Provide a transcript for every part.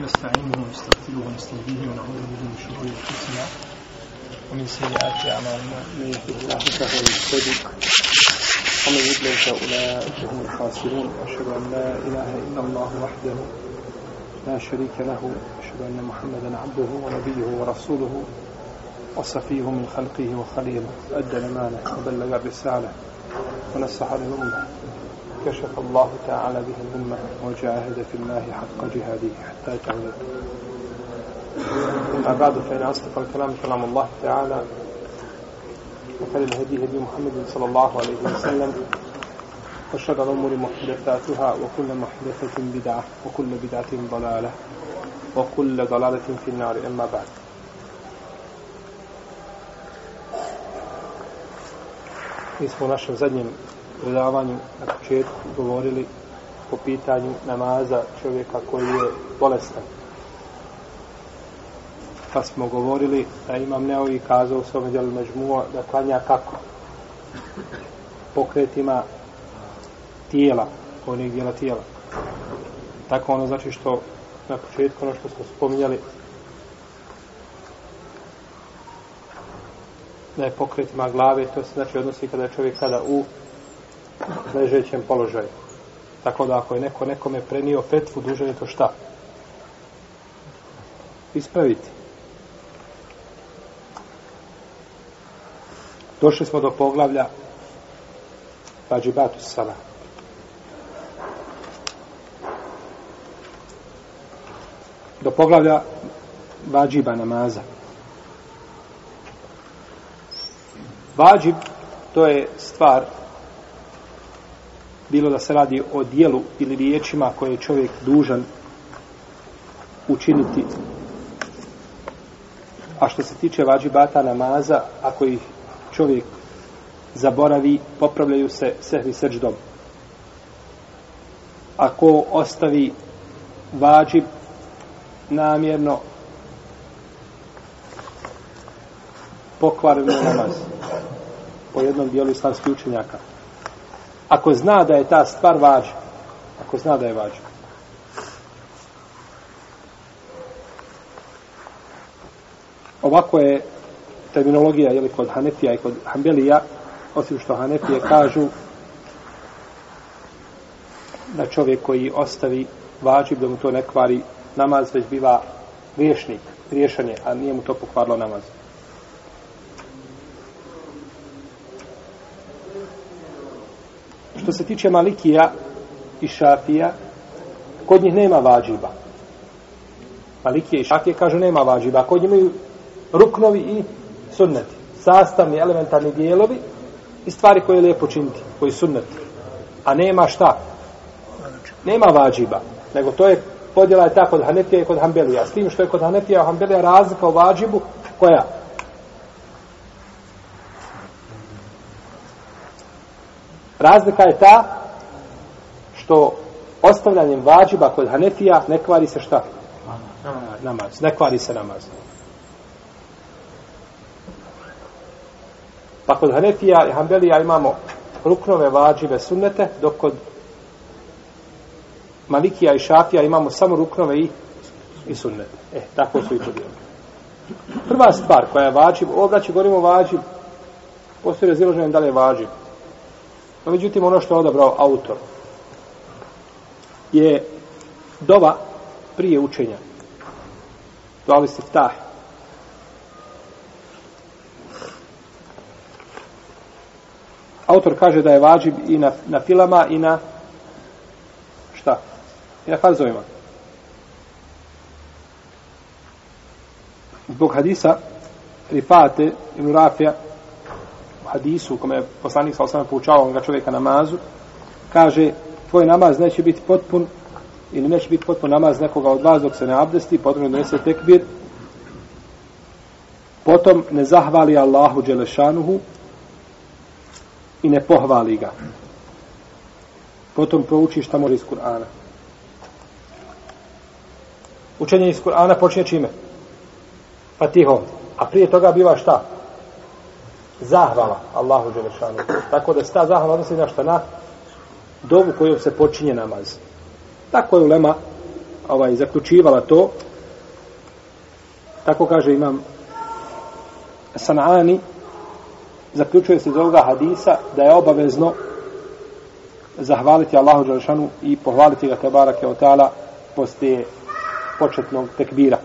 نستعينه ونستغفره ونستهديه ونعوذ به من شرور أنفسنا ومن سيئات أعمالنا. من يهده الله فهو المهتدي ومن يضلل فأولئك هم الخاسرون. واشهد أن لا إله إلا الله وحده لا شريك له. واشهد أن محمدا عبده ونبيه ورسوله وصفيه من خلقه وخليله. أدى الأمانة وبلغ الرسالة ونصح للامه كشف الله تعالى به الأمة وجاهد في الله حق جهاده حتى تعود. أما بعد فإن أصدق الكلام كلام الله تعالى وخير الهدي هدي محمد صلى الله عليه وسلم وشر الأمور محدثاتها وكل محدثة بدعة وكل بدعة ضلالة وكل ضلالة في النار. أما بعد. Mi smo u našem zadnjem predavanju na početku govorili po pitanju namaza čovjeka koji je bolestan. Pa smo govorili da imam neovi kazao u svome djelu međmuo da klanja kako? Pokretima tijela, onih dijela tijela. Tako ono znači što na početku ono što smo spominjali da je pokretima glave, to se znači odnosi kada je čovjek sada u ležećem položaju. Tako da ako je neko nekome prenio fetvu, duže je to šta? Ispraviti. Došli smo do poglavlja Vađibatu Sala. Do poglavlja Vađiba namaza. Vađib, to je stvar bilo da se radi o dijelu ili riječima koje je čovjek dužan učiniti. A što se tiče vađibata namaza, ako ih čovjek zaboravi, popravljaju se sehvi srđdom. Ako ostavi vađib namjerno pokvareno namaz po jednom dijelu islamskih učenjaka ako zna da je ta stvar važna. Ako zna da je važna. Ovako je terminologija jeli, kod Hanefija i kod Hanbelija, osim što Hanefije kažu da čovjek koji ostavi vađib, da mu to ne kvari namaz, već biva griješnik, griješan je, a nije mu to pokvarilo namaz. Što se tiče Malikija i Šafija, kod njih nema vađiba. Malikije i Šafije kažu nema vađiba. Kod njih imaju ruknovi i sunneti. Sastavni, elementarni dijelovi i stvari koje je lijepo činiti, koji sunneti. A nema šta? Nema vađiba. Nego to je podjela je tako kod Hanefija i kod Hanbelija. S tim što je kod Hanefija i Hanbelija razlika u vađibu, koja? Razlika je ta što ostavljanjem vađiba kod Hanefija ne kvari se šta? Namaz. Ne kvari se namaz. Pa kod Hanefija i Hanbelija imamo ruknove vađive sunnete, dok kod Malikija i Šafija imamo samo ruknove i, i sunnete. E, tako su i podijelili. Prva stvar koja je vađiv, ovdje će govorimo vađiv, postoji raziloženje da li je vađiv. No, međutim, ono što je odabrao autor je dova prije učenja. Dova li se tah. Autor kaže da je vađib i na, na filama i na šta? I na farzovima. Zbog hadisa Rifate i Rafija hadisu u kome je poslanik sa osama poučavao onoga čovjeka namazu, kaže, tvoj namaz neće biti potpun ili neće biti potpun namaz nekoga od vas dok se ne abdesti, potrebno donese tekbir, potom ne zahvali Allahu Đelešanuhu i ne pohvali ga. Potom prouči šta može iz Kur'ana. Učenje iz Kur'ana počinje čime? Fatihom. A prije toga biva šta? Zahvala Allahu Đelešanu. Tako da se ta zahvala odnosi na šta na dovu kojom se počinje namaz. Tako je ulema ovaj zaključivala to, tako kaže imam Sanani, zaključuje se iz ovoga hadisa da je obavezno zahvaliti Allahu Đelešanu i pohvaliti ga Tebarake od poslije početnog tekbira.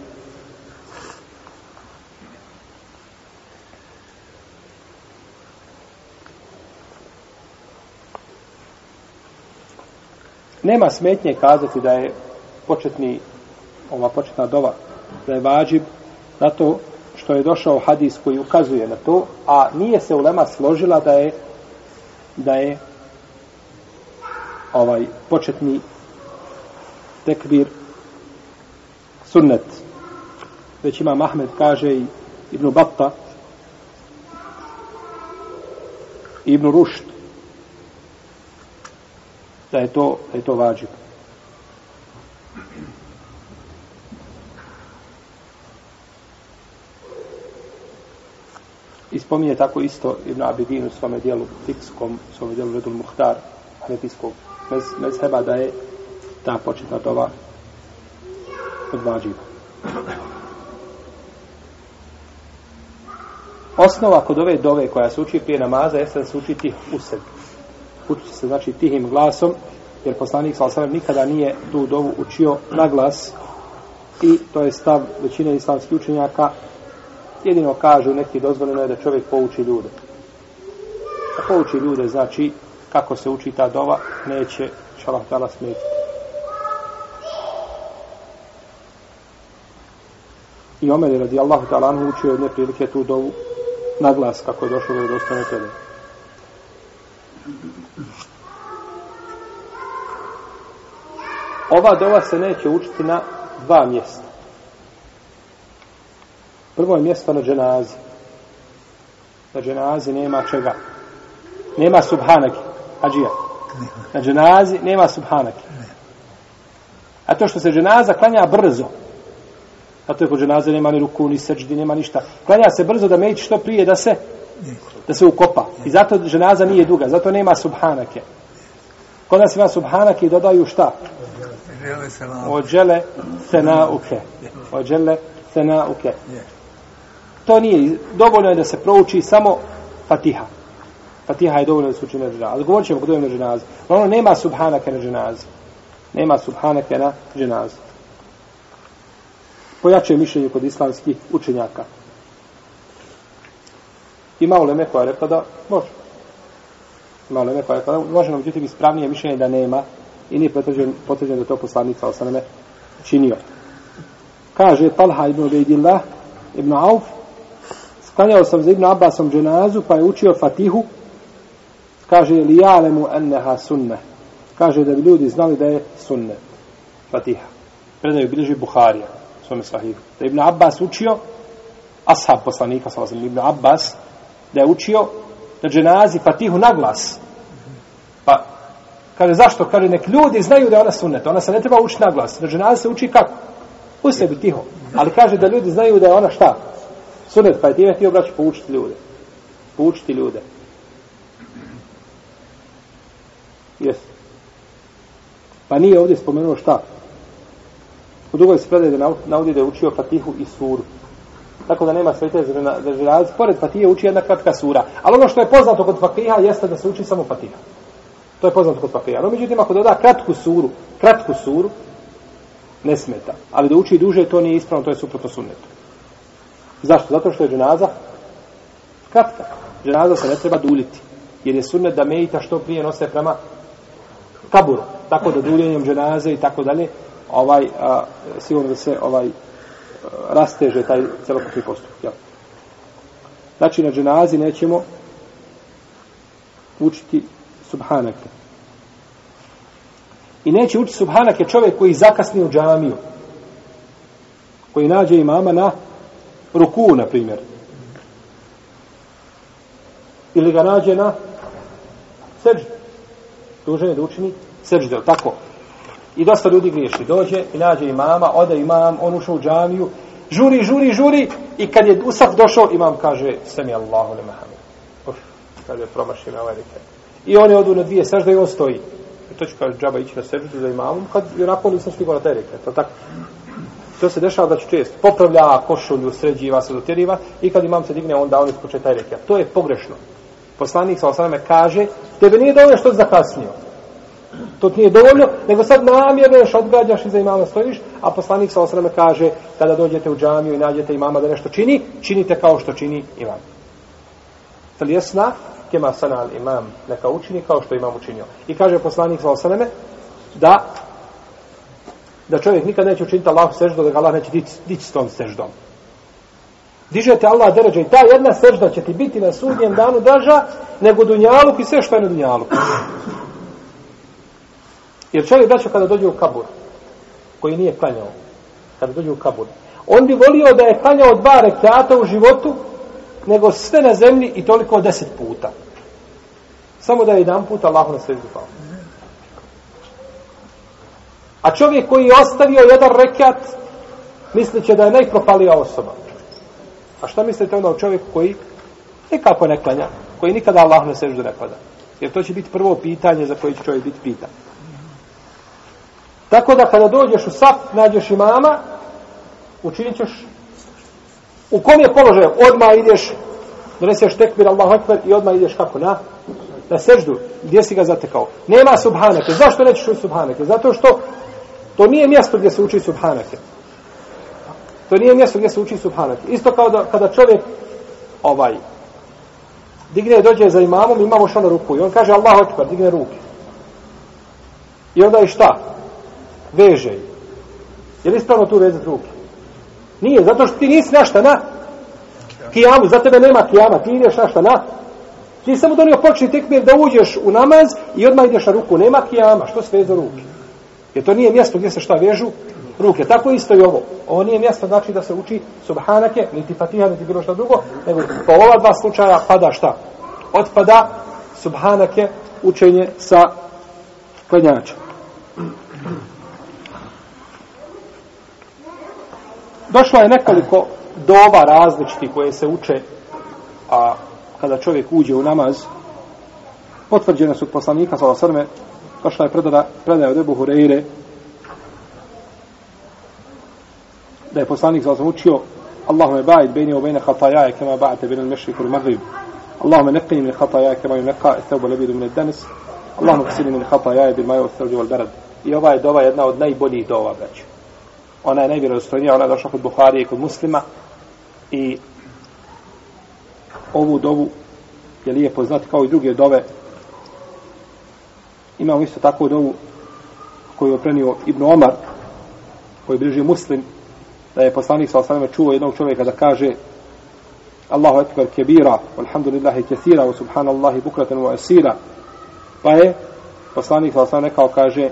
Nema smetnje kazati da je početni, ova početna dova, da je vađib zato što je došao hadis koji ukazuje na to, a nije se ulema složila da je da je ovaj početni tekbir sunnet. Već ima Mahmed kaže i Ibn Batta Ibn Rušt da je to, da je to vađib. I spominje tako isto Ibn Abidin u svome dijelu fikskom, u svome dijelu Redul Muhtar, hanefijskog mez, mezheba, da je ta početna dova od vađiva. Osnova kod ove dove koja se uči prije namaza jeste da se uči tih u sebi učiti se znači tihim glasom, jer poslanik sa osanem nikada nije tu dovu učio na glas i to je stav većine islamskih učenjaka jedino kažu neki dozvoljeno je da čovjek pouči ljude. Da pouči ljude znači kako se uči ta dova neće šalah tala smetiti. I Omer je radi Allahu ta'ala anhu učio jedne prilike tu dovu na glas kako je došlo do dostane tebe. Ova dova se neće učiti na dva mjesta. Prvo je mjesto na dženazi. Na dženazi nema čega. Nema subhanaki. Ađija. Na dženazi nema subhanaki. A to što se dženaza klanja brzo. A to je kod dženaze nema ni ruku, ni srđdi, nema ništa. Klanja se brzo da meći što prije da se da se ukopa. I zato dženaza nije duga. Zato nema subhanake. Kod nas ima subhanake i dodaju šta? Ođele senauke. Ođele senauke. To nije, dovoljno je da se prouči samo Fatiha. Fatiha je dovoljno da se uči na dženazi. Ali govorit ćemo kod na dženazi. Ono nema subhanake na dženazi. Nema subhanake na dženazi. Pojače mišljenje kod islamskih učenjaka. Ima uleme koja je rekla da može. Ima uleme koja je rekla da može, no međutim ispravnije mišljenje da nema i nije potvrđen, potvrđen da to poslanica osaname činio. Kaže Talha ibn Ubejdillah ibn Auf sklanjao sam za Ibn Abbasom dženazu, pa je učio Fatihu. Kaže, li jalemu enneha sunne. Kaže da bi ljudi znali da je sunne. Fatiha. Predaju bilježi Buharija, svome sahihu. Da Ibn Abbas učio, ashab poslanika, sa Ibn Abbas, da je učio na dženazi Fatihu na glas. Kaže, zašto? Kaže, nek ljudi znaju da je ona sunnet. Ona se ne treba učiti na glas. Na dženazi se uči kako? U sebi tiho. Ali kaže da ljudi znaju da je ona šta? Sunet, pa je time htio braći poučiti ljude. Poučiti ljude. Jes. Pa nije ovdje spomenuo šta. U drugoj se predaje da navodi da je učio Fatihu i suru. Tako da nema svete za žirazi. Pored Fatije uči jedna kratka sura. Ali ono što je poznato kod Fatiha jeste da se uči samo Fatiha. To je poznato kod Fatiha. No, međutim, ako doda kratku suru, kratku suru, ne smeta. Ali da uči duže, to nije ispravno, to je suprotno sunnetu. Zašto? Zato što je dženaza kratka. Dženaza se ne treba duljiti. Jer je sunnet da mejita što prije nose prema kaburu. Tako da duljenjem dženaze i tako dalje, ovaj, a, sigurno da se ovaj, a, rasteže taj celokupni postup. Ja. Znači, na dženazi nećemo učiti subhanake. I neće učiti subhanake čovjek koji zakasni u džamiju. Koji nađe imama na ruku, na primjer. Ili ga nađe na seđu. Dužan je da učini seđu, tako. I dosta ljudi griješi. Dođe i nađe imama, ode imam, on ušao u džamiju, žuri, žuri, žuri, i kad je Usaf došao, imam kaže, sami Allahu ne mahamu. Uf, kaže, promaši me ovaj rekat. I oni odu na dvije sežde i on stoji. to ću kaže džaba ići na seždu za imamom, kad je onako nisam stigao na taj rekat, to tako. To se dešava da će često. Popravlja košulju, sređiva se, dotjeriva i kad imam se digne, onda on ispoče taj rekat. To je pogrešno. Poslanik sa osaname kaže, tebe nije dovoljno što si zakasnio. To ti nije dovoljno, nego sad namjerno još odgađaš i za imama stojiš, a poslanik sa osaname kaže, kada dođete u džamiju i nađete imama da nešto čini, činite kao što čini imam. Talijesna, kema sanal imam, neka učini kao što imam učinio. I kaže poslanik sa osaneme, da da čovjek nikad neće učiniti Allahu seždu, da ga Allah neće dići s tom seždom. Dižete Allah deređe i ta jedna sežda će ti biti na sudnjem danu draža nego dunjaluk i sve što je na dunjaluk. Jer čovjek braćo kada dođe u kabur, koji nije klanjao, kada dođe u kabur, on bi volio da je klanjao dva rekata u životu, nego sve na zemlji i toliko deset puta. Samo da je jedan put Allah na sve pao. A čovjek koji je ostavio jedan rekat, misliće da je najpropalija osoba. A šta mislite onda o čovjeku koji nikako ne klanja, koji nikada Allah na seždu ne pada? Jer to će biti prvo pitanje za koje će čovjek biti pitan. Tako da kada dođeš u sap, nađeš imama, učinit ćeš u kom je položaj? Odmah ideš, doneseš tekbir Allahu Akbar i odmah ideš kako na? Na seždu. Gdje si ga zatekao? Nema subhanake. Zašto nećeš u subhanake? Zato što To nije mjesto gdje se uči subhanake. To nije mjesto gdje se uči subhanake. Isto kao da kada čovjek ovaj digne dođe za imamom, imamo što na ruku i on kaže Allah Akbar, digne ruke. I onda je šta? Veže. Je li ispravno tu vezati ruke? Nije, zato što ti nisi našta na kijamu, za tebe nema kijama, ti ideš našta na ti samo donio počni tekbir da uđeš u namaz i odmah ideš na ruku, nema kijama, što sve za ruke? Jer to nije mjesto gdje se šta vežu ruke. Tako isto i ovo. Ovo nije mjesto znači da se uči subhanake, niti fatiha, niti bilo šta drugo, nego po ova dva slučaja pada šta? Otpada subhanake učenje sa klanjačem. Došlo je nekoliko doba različiti koje se uče a kada čovjek uđe u namaz potvrđene su poslanika sa osrme došla je predada, predaja od Ebu Hureyre da je poslanik za učio Allahume ba'id bejni obejne hatajaje kema ba'ate bejne mešriku u maghrib Allahume neqini min hatajaje kema ju neqa etheuba lebidu min danis Allahume ksini min hatajaje bil maju otheuđu wal berad i ova je dova jedna od najboljih dova braću ona je najvjerozostojnija ona je došla kod Buharije i kod muslima i ovu dovu je lijepo znati kao i druge dove Imamo isto tako dovu koju je prenio Ibn Omar, koji bliži muslim, da je poslanik sa osaname čuo jednog čovjeka da kaže Allahu ekber kebira, alhamdulillahi kesira, wa subhanallahi bukratan wa asira. Pa je poslanik sa osaname rekao, kaže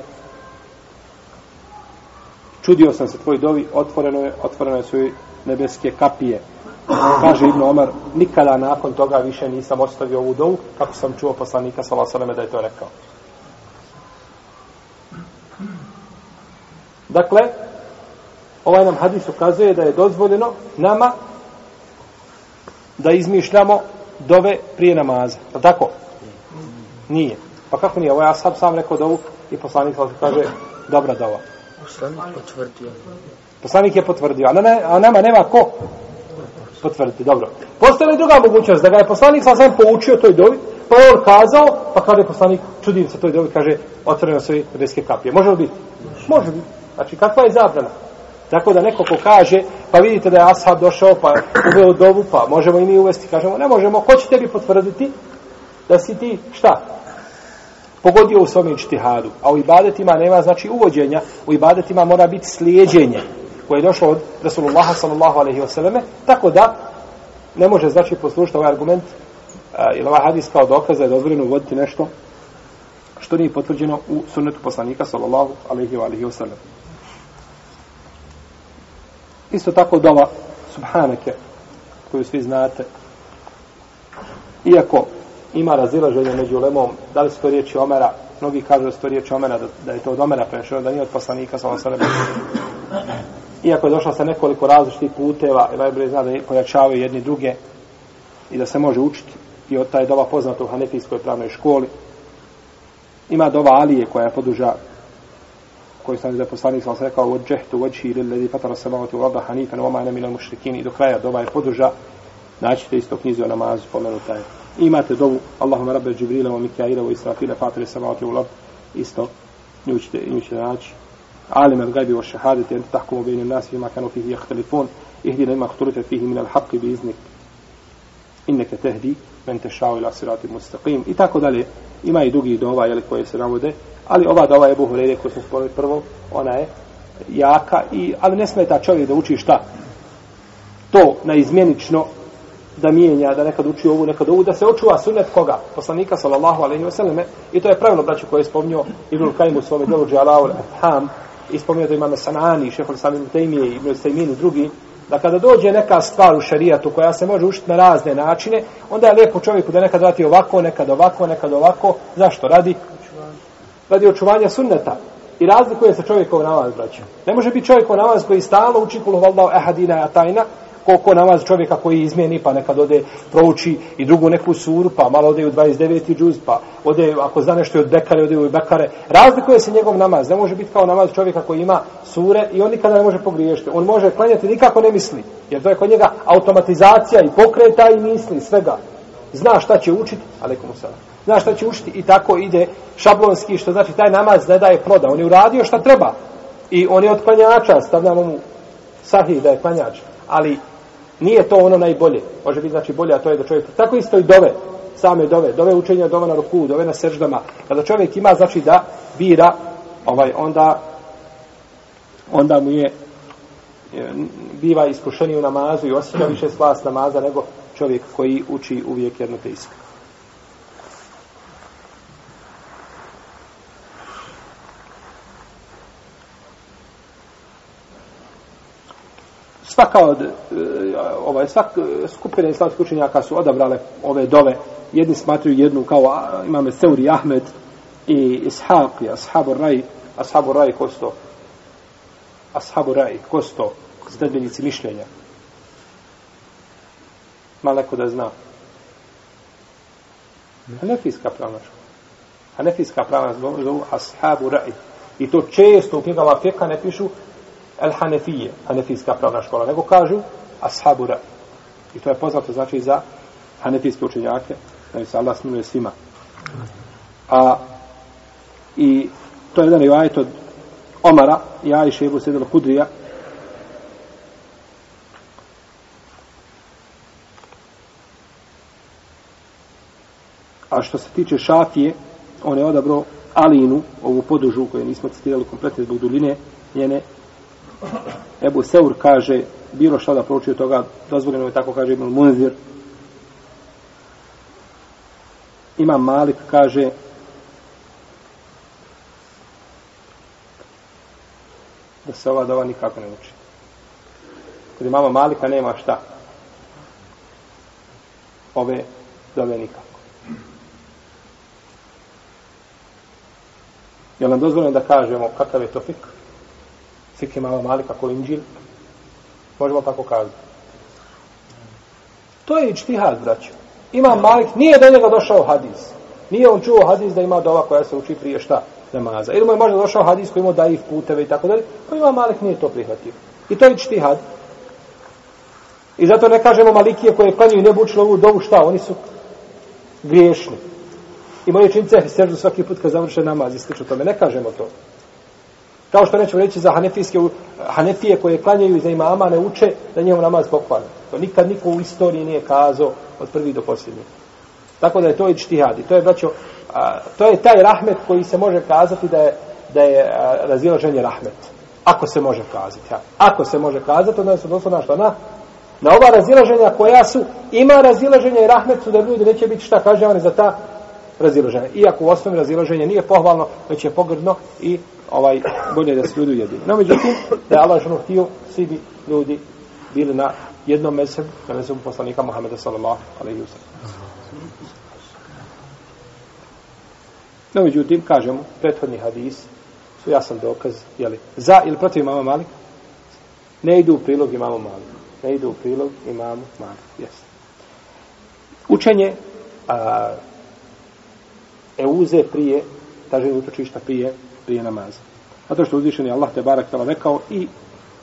čudio sam se tvoj dovi, otvoreno je, otvoreno je svoje nebeske kapije. Kaže Ibn Omar, nikada nakon toga više nisam ostavio ovu dovu, kako sam čuo poslanika sa osaname da je to rekao. Dakle, ovaj nam hadis ukazuje da je dozvoljeno nama da izmišljamo dove prije namaza. Pa tako? Nije. Pa kako nije? Ovo ja sam sam rekao dovu i poslanik kaže dobra dova. Poslanik potvrdio. Poslanik je potvrdio. A, ne, a nama nema ko potvrditi. Dobro. Postoje li druga mogućnost da ga je poslanik sam sam poučio toj dovi, pa je on kazao, pa kada je poslanik čudim se toj dovi, kaže otvoreno sve nebeske kapije. Može li biti? Može biti. Znači, kakva je zabrana? Tako da neko ko kaže, pa vidite da je ashab došao, pa uveo dovu, pa možemo i mi uvesti, kažemo, ne možemo, ko će tebi potvrditi da si ti, šta? Pogodio u svom ičtihadu. A u ibadetima nema, znači, uvođenja, u ibadetima mora biti slijedjenje, koje je došlo od Rasulullah sallallahu alaihi wasallame, tako da ne može, znači, poslušati ovaj argument, ili ovaj hadis kao dokaz da je dozvoljeno uvoditi nešto što nije potvrđeno u sunnetu poslanika sallallahu alaihi wa alaihi wasallam. Isto tako dova subhanake koju svi znate. Iako ima razilaženje među lemom, da li su to riječi Omera, mnogi kažu da su to riječi Omera, da, da je to od Omera prešao, da nije od poslanika sa osam Iako je došlo sa nekoliko različitih puteva, i najbolje zna da pojačavaju jedni druge i da se može učiti. I od taj dova poznata u Hanefijskoj pravnoj školi. Ima dova Alije koja je poduža koji sam da poslanik sam rekao wajhtu wajhi lilladhi fatara samawati wal arda hanifan wa ma ana minal mushrikin. I do kraja dova je poduža naćite isto knjizu o namazu pomenuta je imate dovu Allahumma rabbe Džibrila wa Mikaila wa Israfila fatara samawati wal arda isto nju ćete, nju ćete naći عالم الغيب والشهادة أنت تحكم بين الناس فيما كانوا فيه يختلفون اهدنا لما اختلف فيه من الحق بإذنك إنك تهدي من تشاء إلى صراط مستقيم i tako dalje ima i drugi dova jeli, koje se navode ali ova dova je Buhureyre koju smo spomenuli prvo ona je jaka i ali ne smeta čovjek da uči šta to na izmjenično da mijenja, da nekad uči ovu, nekad ovu, da se očuva sunnet koga? Poslanika, sallallahu alaihi wa sallam. I to je pravilo, braću, koje je spomnio Ibn Kajim u svome delu Džalaul Ham, i spomnio da imame Sanani, šehol Samim Tejmije i Ibn Sejmin i drugi, da kada dođe neka stvar u šarijatu koja se može učiti na razne načine, onda je lijepo čovjeku da nekad vrati ovako, nekad ovako, nekad ovako. Zašto? Radi? Radi očuvanja sunneta. I razlikuje se čovjekov namaz, braću. Ne može biti čovjekov namaz koji stalno uči kulu vallahu ehadina atajna, koliko namaz čovjeka koji izmijeni, pa nekad ode prouči i drugu neku suru, pa malo ode u 29. džuz, pa ode, ako zna nešto od bekare, ode u bekare. Razlikuje se njegov namaz. Ne može biti kao namaz čovjeka koji ima sure i on nikada ne može pogriješiti. On može klanjati, nikako ne misli. Jer to je kod njega automatizacija i pokreta i misli, svega. Zna šta će učiti, ali komu sada. Zna šta će učiti i tako ide šablonski, što znači taj namaz ne daje ploda. On je uradio šta treba. I on je od klanjača, stavljamo mu sahih da je klanjač. Ali Nije to ono najbolje. Može biti znači bolje, a to je da čovjek... Tako isto i dove. Same dove. Dove učenja, dove na ruku, dove na seždama. Kada čovjek ima, znači da bira, ovaj, onda onda mu je biva iskušeniji u namazu i osjeća više slas namaza nego čovjek koji uči uvijek jedno te isko. Svaka od e, ovaj svak e, skupine islamskih učenjaka su odabrale ove dove jedni smatruju jednu kao imame Seuri Ahmed i Ishaq i Ashabu Raj. Ashabu Rai kosto Ashabu ko kosto zdedbenici mišljenja malo da zna Hanefijska pravna škola Hanefijska pravna zovu Ashabu Raj. i to često u knjigama feka ne pišu el Hanefije, Hanefijska pravna škola, nego kažu Ashabura. I to je poznato znači za Hanefijske učenjake, da se Allah smiluje svima. A, I to je jedan rivajet od Omara i Ajše Sedel Hudrija, A što se tiče šafije, on je odabro Alinu, ovu podužu koju nismo citirali kompletno zbog duline njene, Ebu Seur kaže, bilo šta da prouči toga, dozvoljeno je tako kaže Ibn Munzir. Imam Malik kaže, da se ova dova nikako ne uči. Kod imama Malika nema šta. Ove dove nikako. Je nam dozvoljeno da kažemo kakav je to fik? Fik mama Malika ko inđil? Možemo tako kazati. To je ičtihad, braćo. Imam Malik, nije do njega došao hadis. Nije on čuo hadis da ima dova koja se uči prije šta namaza. Ili mu je možda došao hadis koji ima daif puteve i tako dalje. Pa ima Malik nije to prihvatio. I to je ičtihad. I zato ne kažemo Malikije koje klanjuju ne bučilo ovu dovu šta, oni su griješni. I moje činiti seždu svaki put kad završe namaz i slično tome. Ne kažemo to. Kao što nećemo reći za hanefijske, hanefije koje klanjaju za imama ne uče da njemu namaz pokvara. To nikad niko u istoriji nije kazao od prvi do posljednjeg. Tako da je to i čtihad. I to je, braćo, a, to je taj rahmet koji se može kazati da je, da je a, razilaženje rahmet. Ako se može kazati. Ja. Ako se može kazati, onda su doslovno na na? Na ova razilaženja koja su, ima razilaženja i rahmet su da ljudi neće biti šta kažnjavani za ta razilaženja. Iako u osnovi razilaženje nije pohvalno, već je pogrdno i ovaj bolje da se ljudi ujedine. No, međutim, da je Allah ženu htio, svi bi ljudi bili na jednom mesem, na mesem poslanika Muhammeda sallallahu alaihi wa sallam. No, međutim, kažemo, prethodni hadis su jasan dokaz, jeli, za ili protiv imama Malika? ne idu u prilog imamu Malika. Ne idu u prilog imamu Malika. Jesi. Učenje a, euze prije traženje utočišta prije, prije namaza. Zato što uzvišen je Allah te barak tala rekao i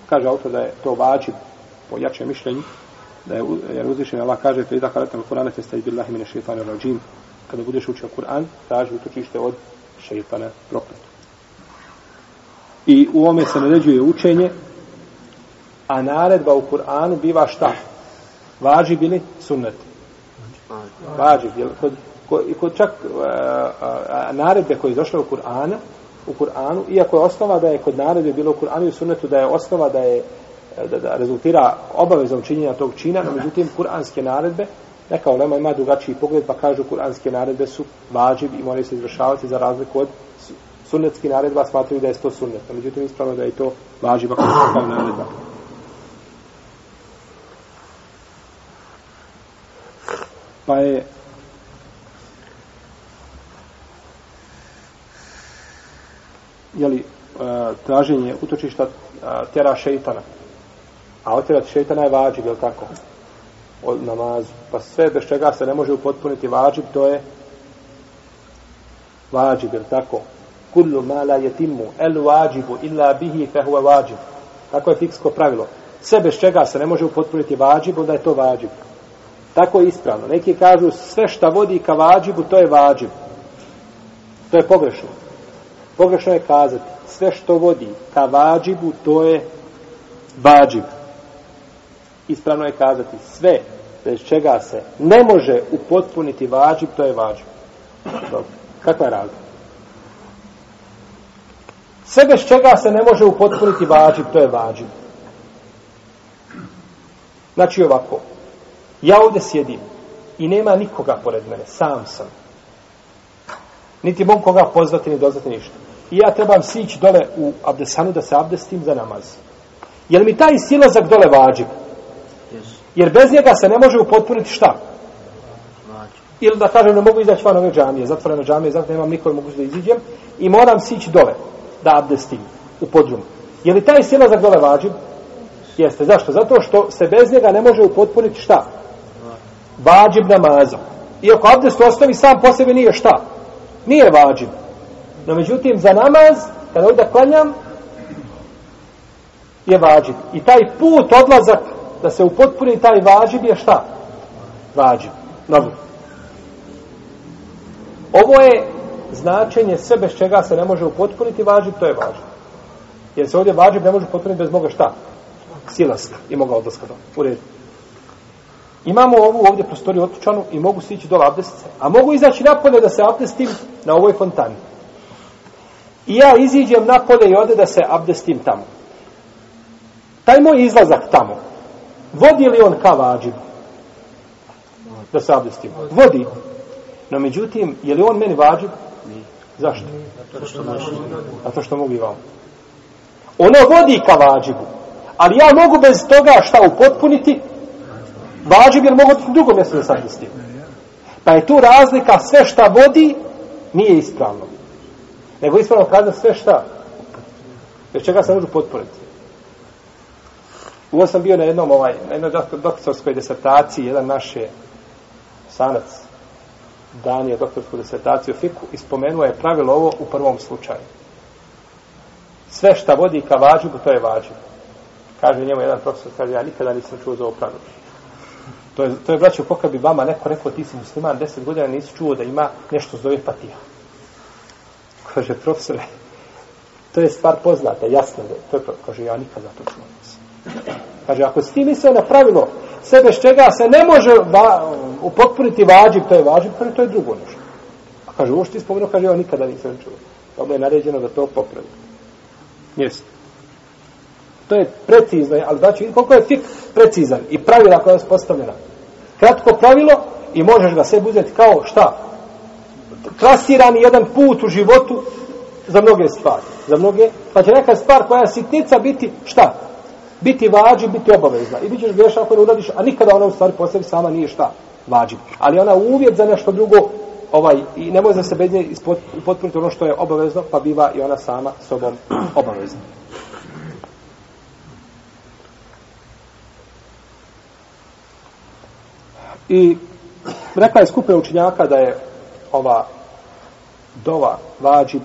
kaže autor da je to vađib po jačem mišljenju, da je, jer uzvišen je Allah kaže to da karatam Kur'ana te stajid billahi mine šeitana rađim, kada budeš učio Kur'an, traži utočište od šeitana prokletu. I u ome se naređuje učenje, a naredba u Kur'anu biva šta? Važi bili sunnet. Važi, jel? Kod, i kod čak uh, naredbe koje je došle u Kur'anu, u Kur'anu, iako je osnova da je kod naredbe bilo u Kur'anu i u sunnetu da je osnova da je e, da, da rezultira obavezom činjenja tog čina, no međutim kuranske naredbe, neka ulema ima drugačiji pogled, pa kažu kuranske naredbe su vađib i moraju se izvršavati za razliku od sunnetski naredba, smatruju da je to sunnet. No, međutim, ispravno da je to vađib ako se kao naredba. Pa je jeli, e, traženje utočišta tera tjera šeitana. A otjerati šeitana je vađib, je tako? Od namazu. Pa sve bez čega se ne može upotpuniti vađib, to je vađib, je tako? Kullu ma la yetimu el vađibu illa bihi fehuve vađib. Tako je fiksko pravilo. Sve bez čega se ne može upotpuniti vađib, onda je to vađib. Tako je ispravno. Neki kažu sve šta vodi ka vađibu, to je vađib. To je pogrešno. Pogrešno je kazati sve što vodi ka vađibu, to je vađib. Ispravno je kazati sve bez čega se ne može upotpuniti vađib, to je vađib. Dobro. Kakva je razlika? Sve bez čega se ne može upotpuniti vađib, to je vađib. Znači ovako, ja ovdje sjedim i nema nikoga pored mene, sam sam. Niti mogu koga pozvati, ni dozvati ništa. I ja trebam sići dole u abdesanu da se abdestim za namaz. Je mi taj silazak dole vađib? Jer bez njega se ne može upotpuniti šta? Ili da kažem, ne mogu izaći van ove džamije, zatvorene džamije, zato nemam nikoj mogu da iziđem i moram sići dole da abdestim u podrum. Je li taj silazak dole vađib? Jeste. Zašto? Zato što se bez njega ne može upotpuniti šta? Vađib namazom. Iako abdest ostavi sam po sebi nije šta? Nije vađib. No međutim, za namaz, kada ovdje klanjam, je vađib. I taj put, odlazak, da se upotpuni taj vađib je šta? Vađib. Dobro. Ovo je značenje sve bez čega se ne može upotpuniti vađib, to je vađib. Jer se ovdje vađib ne može upotpuniti bez moga šta? Silaska i moga odlaska do. U redu. Imamo ovu ovdje prostoriju otključanu i mogu stići dole abdestice. A mogu izaći napolje da se abdestim na ovoj fontani. I ja iziđem napolje i ode da se abdestim tamo. Taj moj izlazak tamo, vodi li on ka vađibu? Da se abdestim. Vodi. No međutim, je li on meni vađib? Zašto? Zato što mogu i vam. Ono vodi ka vađibu. Ali ja mogu bez toga šta upotpuniti? Vađib jer mogu u drugom mjestu da se abdestim. Pa je tu razlika sve šta vodi nije ispravno. Nego ispravno kazao sve šta? Bez čega se može potporiti. Uvo sam bio na jednom, ovaj, na jednoj doktorskoj desertaciji, jedan naš je sanac danije doktorsku desertaciju fiku i spomenuo je pravilo ovo u prvom slučaju. Sve šta vodi ka vađibu, to je vađib. Kaže njemu jedan profesor, kaže, ja nikada nisam čuo za ovo pravilo. To je, to je braćo, pokad bi vama neko rekao, ti si musliman, deset godina nisi čuo da ima nešto zove patija. Kaže, profesore, to je stvar poznata, jasno, to je, kaže, ja nikada to čuo nisam. Kaže, ako si ti mislio na pravilo, sebe s čega se ne može va, upotpuniti vađib, to je vađib, kaže, to je drugo nešto. A kaže, ovo što ti spomenuo, kaže, ja nikada nisam čuo. Ovo je naređeno da to popravi. Jeste. To je precizno, ali znači, koliko je fik precizan i pravila koja je postavljena. Kratko pravilo i možeš ga sebi uzeti kao šta? Trasirani jedan put u životu za mnoge stvari. Za mnoge, pa će neka stvar koja je sitnica biti šta? biti vađi, biti obavezna. I bit ćeš grešan ako ne uradiš, a nikada ona u stvari po sebi sama nije šta vađi. Ali ona uvjet za nešto drugo, ovaj, i ne može se bez nje upotpuniti ono što je obavezno, pa biva i ona sama sobom obavezna. I rekla je skupina učinjaka da je ova dova, vađi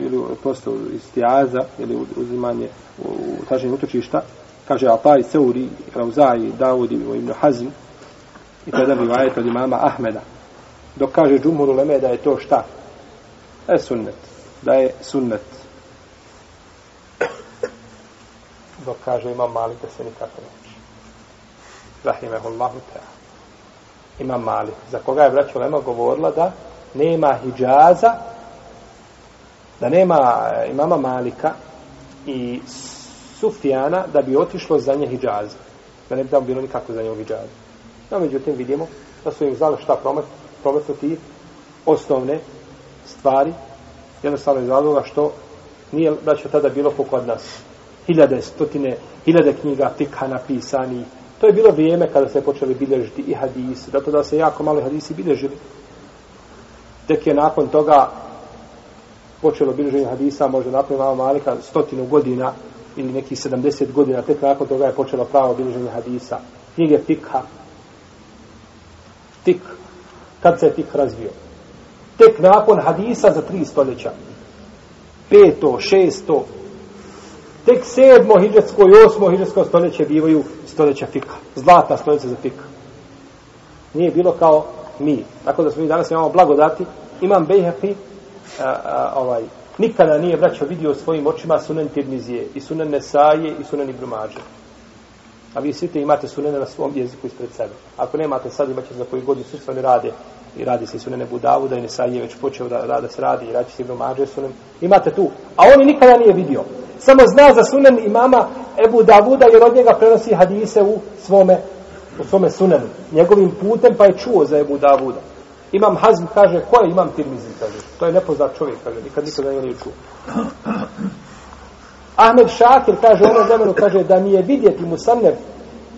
ili prosto istijaza, ili uzimanje u, u traženju utočišta, kaže Ataj Seuri, Rauzai, Davudi, Ibn Hazm, i to je jedan rivajet od imama Ahmeda. Dok kaže Džumhur Uleme da je to šta? Da je sunnet. Da je sunnet. Dok kaže imam Malik da se nikako neće. Rahimehullahu ta'ala. Imam Malik. Za koga je braćo Lema govorila da nema Hidžaza, da nema eh, imama Malika i Sufijana da bi otišlo za nje hijjaza. Da ne bi tamo bilo nikako za nje hijjaza. No, međutim, vidimo da su im znali šta promet, prometnuti osnovne stvari, jednostavno iz razloga što nije, braćo, tada bilo koliko od nas. Hiljade, stotine, hiljade knjiga fikha napisani. To je bilo vrijeme kada se počeli bilježiti i hadisi. Zato da se jako mali hadisi bilježili. Tek je nakon toga počelo bilježenje hadisa, možda nakon imamo malika stotinu godina ili nekih 70 godina, tek nakon toga je počelo pravo bilježenje hadisa. Knjige fikha, tik, kad se tik razvio. Tek nakon hadisa za tri stoljeća. Peto, šesto, tek sedmo hidžetsko i osmo hidžetsko stoljeće bivaju stoljeća fika. Zlatna stoljeća za fika. Nije bilo kao mi. Tako da smo mi danas imamo blagodati. Imam Bejhefi, ovaj, nikada nije braćo vidio svojim očima sunen Tirmizije i sunen Nesaje i sunen Ibrumađe. A vi svi imate sunene na svom jeziku ispred sebe. Ako nemate sad, imate za koji godinu svi ne rade i radi se sunene Budavuda i Nesaje već počeo da rada se radi i radi se Ibn Mađe sunen. Imate tu. A on nikada nije vidio. Samo zna za sunen imama Ebu Davuda jer od njega prenosi hadise u svome, u svome sunenu. Njegovim putem pa je čuo za Ebu Davuda. Imam Hazm kaže, ko je imam Tirmizi, kaže. To je nepoznat čovjek, kaže, nikad nikada nije čuo. Ahmed Šakir kaže ono vremenu, kaže da nije vidjeti Musannef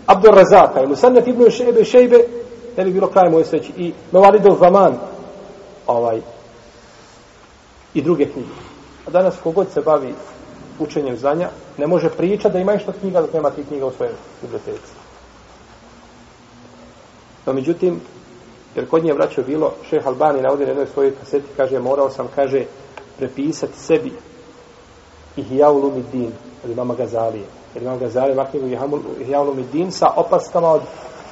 Abdur Razaka i Musannef Ibn Šejbe Šejbe, ne bi bilo kraj moje sveći, i Mevalidov Zaman, ovaj, i druge knjige. A danas kogod se bavi učenjem znanja, ne može pričati da ima nešto knjiga dok nema ti knjiga u svojoj biblioteci. No, međutim, jer kod nje vraćao bilo, šeh Albani na ovdje jednoj svojoj kaseti, kaže, morao sam, kaže, prepisati sebi Ihya Ulumuddin od imama Gazalije. Jer imam Gazalije vaknjigu Ihya din sa opaskama od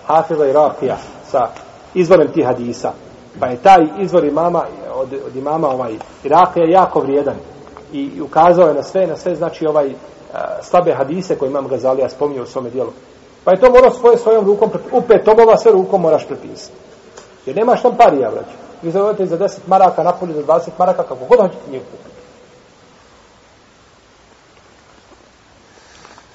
Hafiza i Raqija, sa izvorem tih hadisa. Pa je taj izvor imama, od, od imama ovaj, Irakija jako vrijedan. I ukazao je na sve, na sve znači ovaj slabe hadise koje imam Gazalija spominje u svome dijelu. Pa je to morao svoje svojom rukom, u pet tomova sve rukom moraš prepisati. Jer nemaš tam parija. Vi zavodite za 10 maraka, napolje za 20 maraka, kako god hoćete njih kupiti.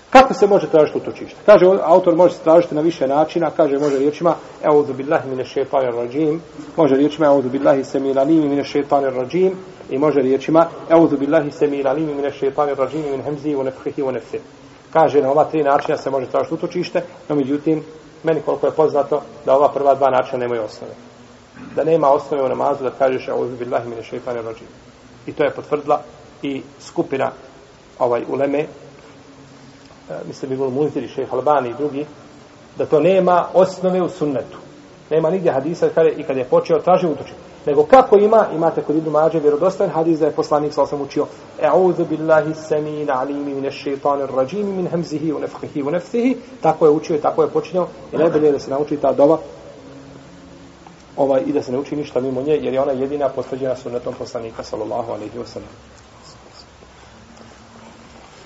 Kako se može tražiti utočište? Kaže, autor može se tražiti na više načina, kaže, može riječima, e'udhu billahi mine šeitanir rajim, može riječima, e'udhu billahi semil alimi mine šeitanir rajim, i može riječima, e'udhu billahi semil alimi mine šeitanir rajim, min hemzi, u nefhihi, u nefhihi. Kaže, na ova tri načina se može tražiti utočište, no međutim, meni koliko je poznato, da ova prva dva načina nemaju osnove. Da nema osnove u namazu da kažeš, e'udhu billahi mine šeitanir rajim. I to je potvrdila i skupina ovaj uleme e, mislim bi bilo i Šejh Albani i drugi, da to nema osnove u sunnetu. Nema nigdje hadisa kada i kad je počeo traži utočište. Nego kako ima, imate kod Ibn Mađe vjerodostan hadis da je poslanik sa osam učio E'udhu billahi samin alimi min ash-shaytanir rajim min hamzihi wa nafthihi wa nefsihi. tako je učio i tako je počinjao i najbolje da se nauči ta dova ovaj, i da se ne uči ništa mimo nje jer je ona jedina potvrđena sunnetom poslanika sallallahu alaihi wa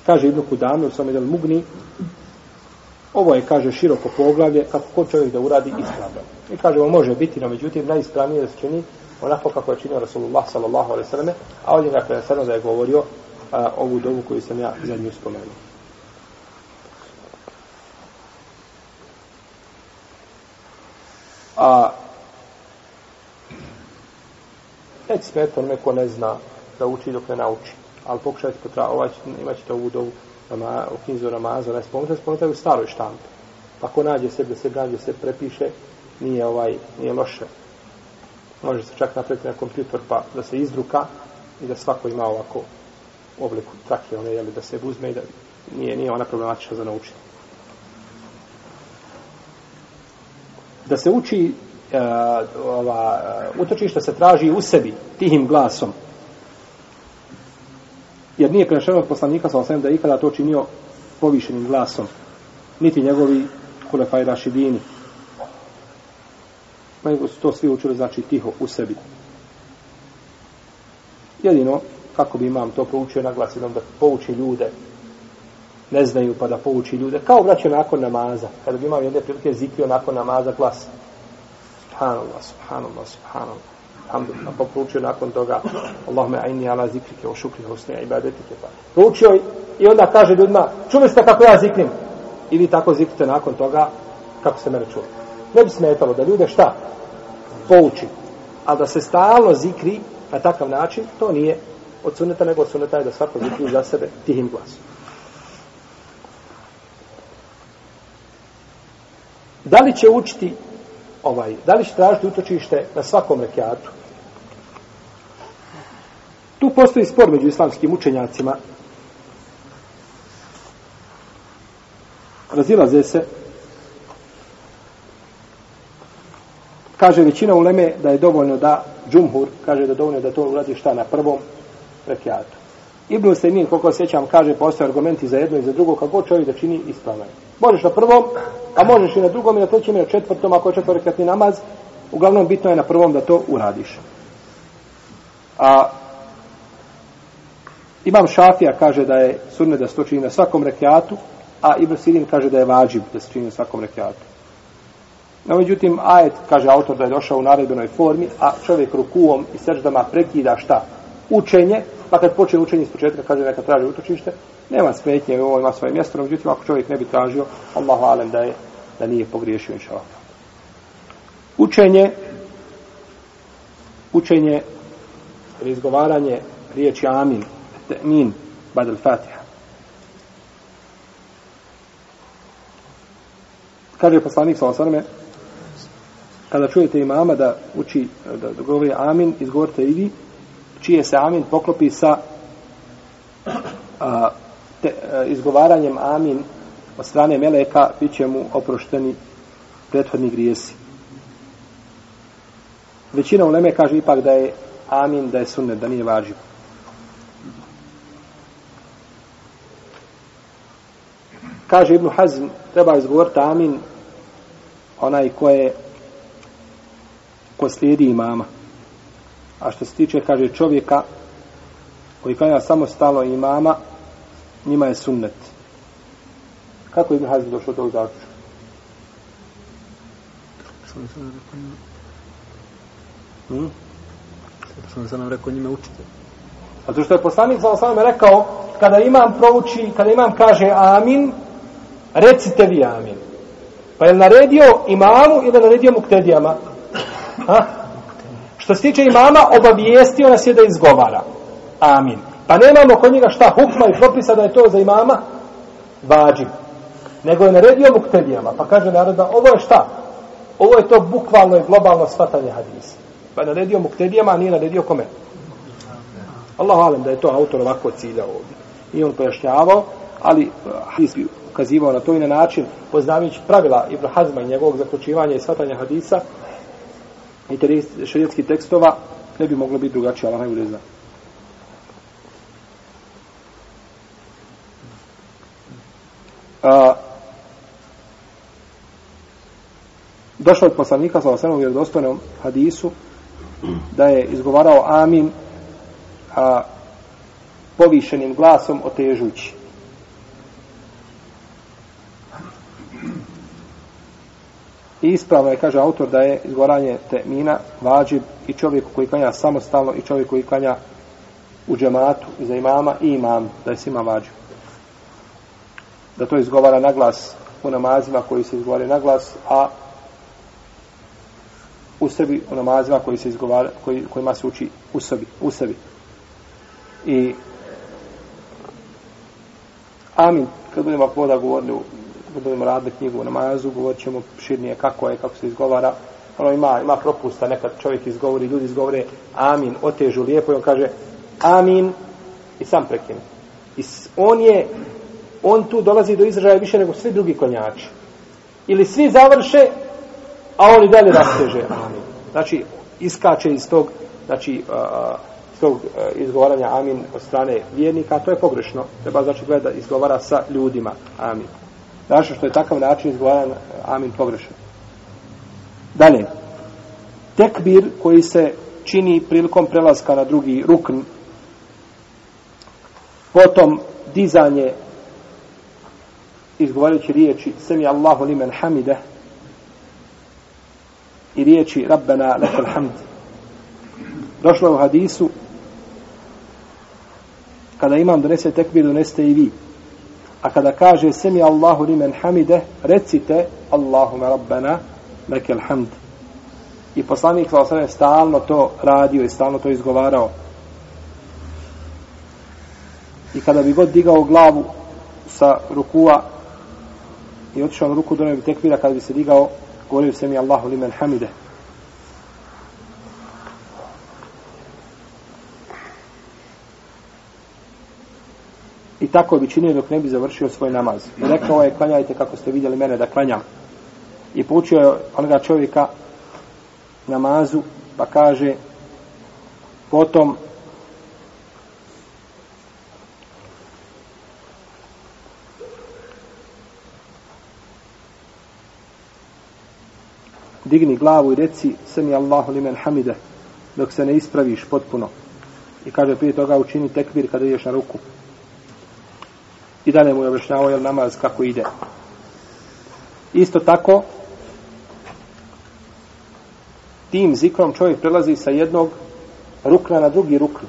kaže Ibn Kudame u Samedel Mugni, ovo je, kaže, široko poglavlje, kako ko čovjek da uradi ispravno. I kaže, on može biti, no međutim, najispravnije da se čini onako kako je činio Rasulullah sallallahu alaihi sallam, a ovdje ga je preneseno da je govorio a, ovu dovu koju sam ja za nju spomenuo. A neće smeti onome ko ne zna da uči dok ne nauči ali pokušajte potra, ovaj, imat ćete ovu dovu nama, u knjizu Ramaza, ne spomenuti, spomenuti u staroj štampi. Pa ko nađe se, da se nađe se, prepiše, nije ovaj, nije loše. Može se čak napraviti na kompjuter pa da se izdruka i da svako ima ovako u obliku trake, one, jeli, da se uzme i da nije, nije ona problematična za naučiti. Da se uči uh, ova, e, utočišta se traži u sebi, tihim glasom, Jer nije prenešeno od poslanika sa osvijem da je ikada to činio povišenim glasom. Niti njegovi kulefaj rašidini. Pa nego su to svi učili, znači, tiho u sebi. Jedino, kako bi imam to proučio naglas jednom da pouči ljude, ne znaju pa da pouči ljude, kao vraća nakon namaza, kada bi imam jedne prilike zikrio nakon namaza glas. Subhanallah, subhanallah, subhanallah. Alhamdulillah, pa proučio nakon toga Allahumma aini ala zikrike o šukri husne ibadetike. Pa. Proučio i onda kaže ljudima, čuli ste kako ja zikrim? I vi tako zikrite nakon toga kako se mene čuli. Ne bi smetalo da ljude šta? Pouči. A da se stalno zikri na takav način, to nije od suneta, nego od suneta je da svako zikri za sebe tihim glasom. Da li će učiti ovaj, da li će tražiti utočište na svakom rekiatu? Tu postoji spor među islamskim učenjacima. Razilaze se. Kaže većina uleme da je dovoljno da džumhur, kaže da je dovoljno da to uradi šta na prvom rekiatu. Ibn Sejmin, koliko sjećam, kaže, postoje argumenti za jedno i za drugo, kako čovjek da čini ispravno. Možeš na prvom, a možeš i na drugom i na trećem i na četvrtom, ako je četvrkatni namaz, uglavnom bitno je na prvom da to uradiš. A Imam Šafija kaže da je sunne da se to čini na svakom rekiatu, a Ibn Sirin kaže da je vađib da se čini na svakom rekiatu. No, međutim, ajet, kaže autor, da je došao u naredbenoj formi, a čovjek rukuom i srđdama prekida šta? Učenje, pa kad počne učenje iz početka, kaže neka traži utočište, nema smetnje, ovo ima svoje mjesto, no, međutim, ako čovjek ne bi tražio, Allahu alem da je, da nije pogriješio, inša Allah. Učenje, učenje, izgovaranje riječi amin, min, badal fatiha. Kaže poslanik sa osaname, kada čujete imama da uči, da, da govori amin, izgovorite i vi, čije se amin poklopi sa a, te, a, izgovaranjem amin od strane meleka, bit će mu oprošteni prethodni grijesi. Većina uleme kaže ipak da je amin, da je sunnet, da nije važiv. Kaže Ibn Hazm, treba izgovoriti amin onaj ko je ko slijedi imama. A što se tiče, kaže čovjeka koji kanja samostalno imama, njima je sunnet. Kako Ibn Hazm došao do zaključka? Hmm? Sam sam nam rekao njime učite. Zato što je poslanik za osam rekao, kada imam prouči, kada imam kaže amin, recite vi amin. Pa je naredio imamu ili naredio muktedijama? Ha? Što se tiče imama, obavijestio nas je da izgovara. Amin. Pa nemamo kod njega šta hukma i propisa da je to za imama vađim. Nego je naredio muktedijama. Pa kaže naroda, ovo je šta? Ovo je to bukvalno i globalno shvatanje hadisa. Pa je naredio muktedijama, a nije naredio kome? Allah alem da je to autor ovako cilja ovdje. I on pojašnjavao, ali eh, hadis bi ukazivao na to i na način, poznavajući pravila Ibn Hazma i njegovog zaključivanja i shvatanja hadisa, i te šarijetskih tekstova ne bi moglo biti drugačije, Allah najbolje zna. A, došlo od poslanika sa osnovnom vjerodostojnom hadisu da je izgovarao amin a, povišenim glasom otežući. I ispravno je, kaže autor, da je izgoranje temina vađib i čovjeku koji kanja samostalno i čovjeku koji kanja u džematu za imama i imam, da je svima vađib. Da to izgovara na glas u namazima koji se izgovara na glas, a u sebi u namazima koji se izgovara, koji, kojima se uči u sebi. U sebi. I amin, kad budemo poda govorili budemo radili knjigu u namazu, govorit ćemo širnije kako je, kako se izgovara. Ono ima, ima propusta, nekad čovjek izgovori, ljudi izgovore amin, otežu lijepo i on kaže amin i sam prekine. I on je, on tu dolazi do izražaja više nego svi drugi konjači. Ili svi završe, a on i dalje rasteže amin. Znači, iskače iz tog, znači, uh, tog izgovaranja amin od strane vjernika, to je pogrešno. Treba znači gleda izgovara sa ljudima amin. Naša što je takav način izgovaran amin pogrešan. Dalje. Tekbir koji se čini prilikom prelaska na drugi rukn, potom dizanje izgovarajući riječi Semi Allahu limen hamide i riječi Rabbena lekel hamd. Došlo je u hadisu kada imam donese tekbir, donesete i vi. A kada kaže Semi Allahu limen hamide, recite Allahuma Rabbena lekel hamd. I poslanik sa stalno to radio i stalno to izgovarao. I kada bi god digao glavu sa rukua i otišao na ruku do bi tekbira kada bi se digao govorio semi Allahu limen hamide tako bi činio dok ne bi završio svoj namaz. I rekao je klanjajte kako ste vidjeli mene da klanjam. I poučio je onoga čovjeka namazu pa kaže potom digni glavu i reci sami Allahu limen hamide dok se ne ispraviš potpuno. I kaže prije toga učini tekbir kada ideš na ruku i dalje mu je objašnjavao jel namaz kako ide. Isto tako tim zikrom čovjek prelazi sa jednog rukna na drugi rukn.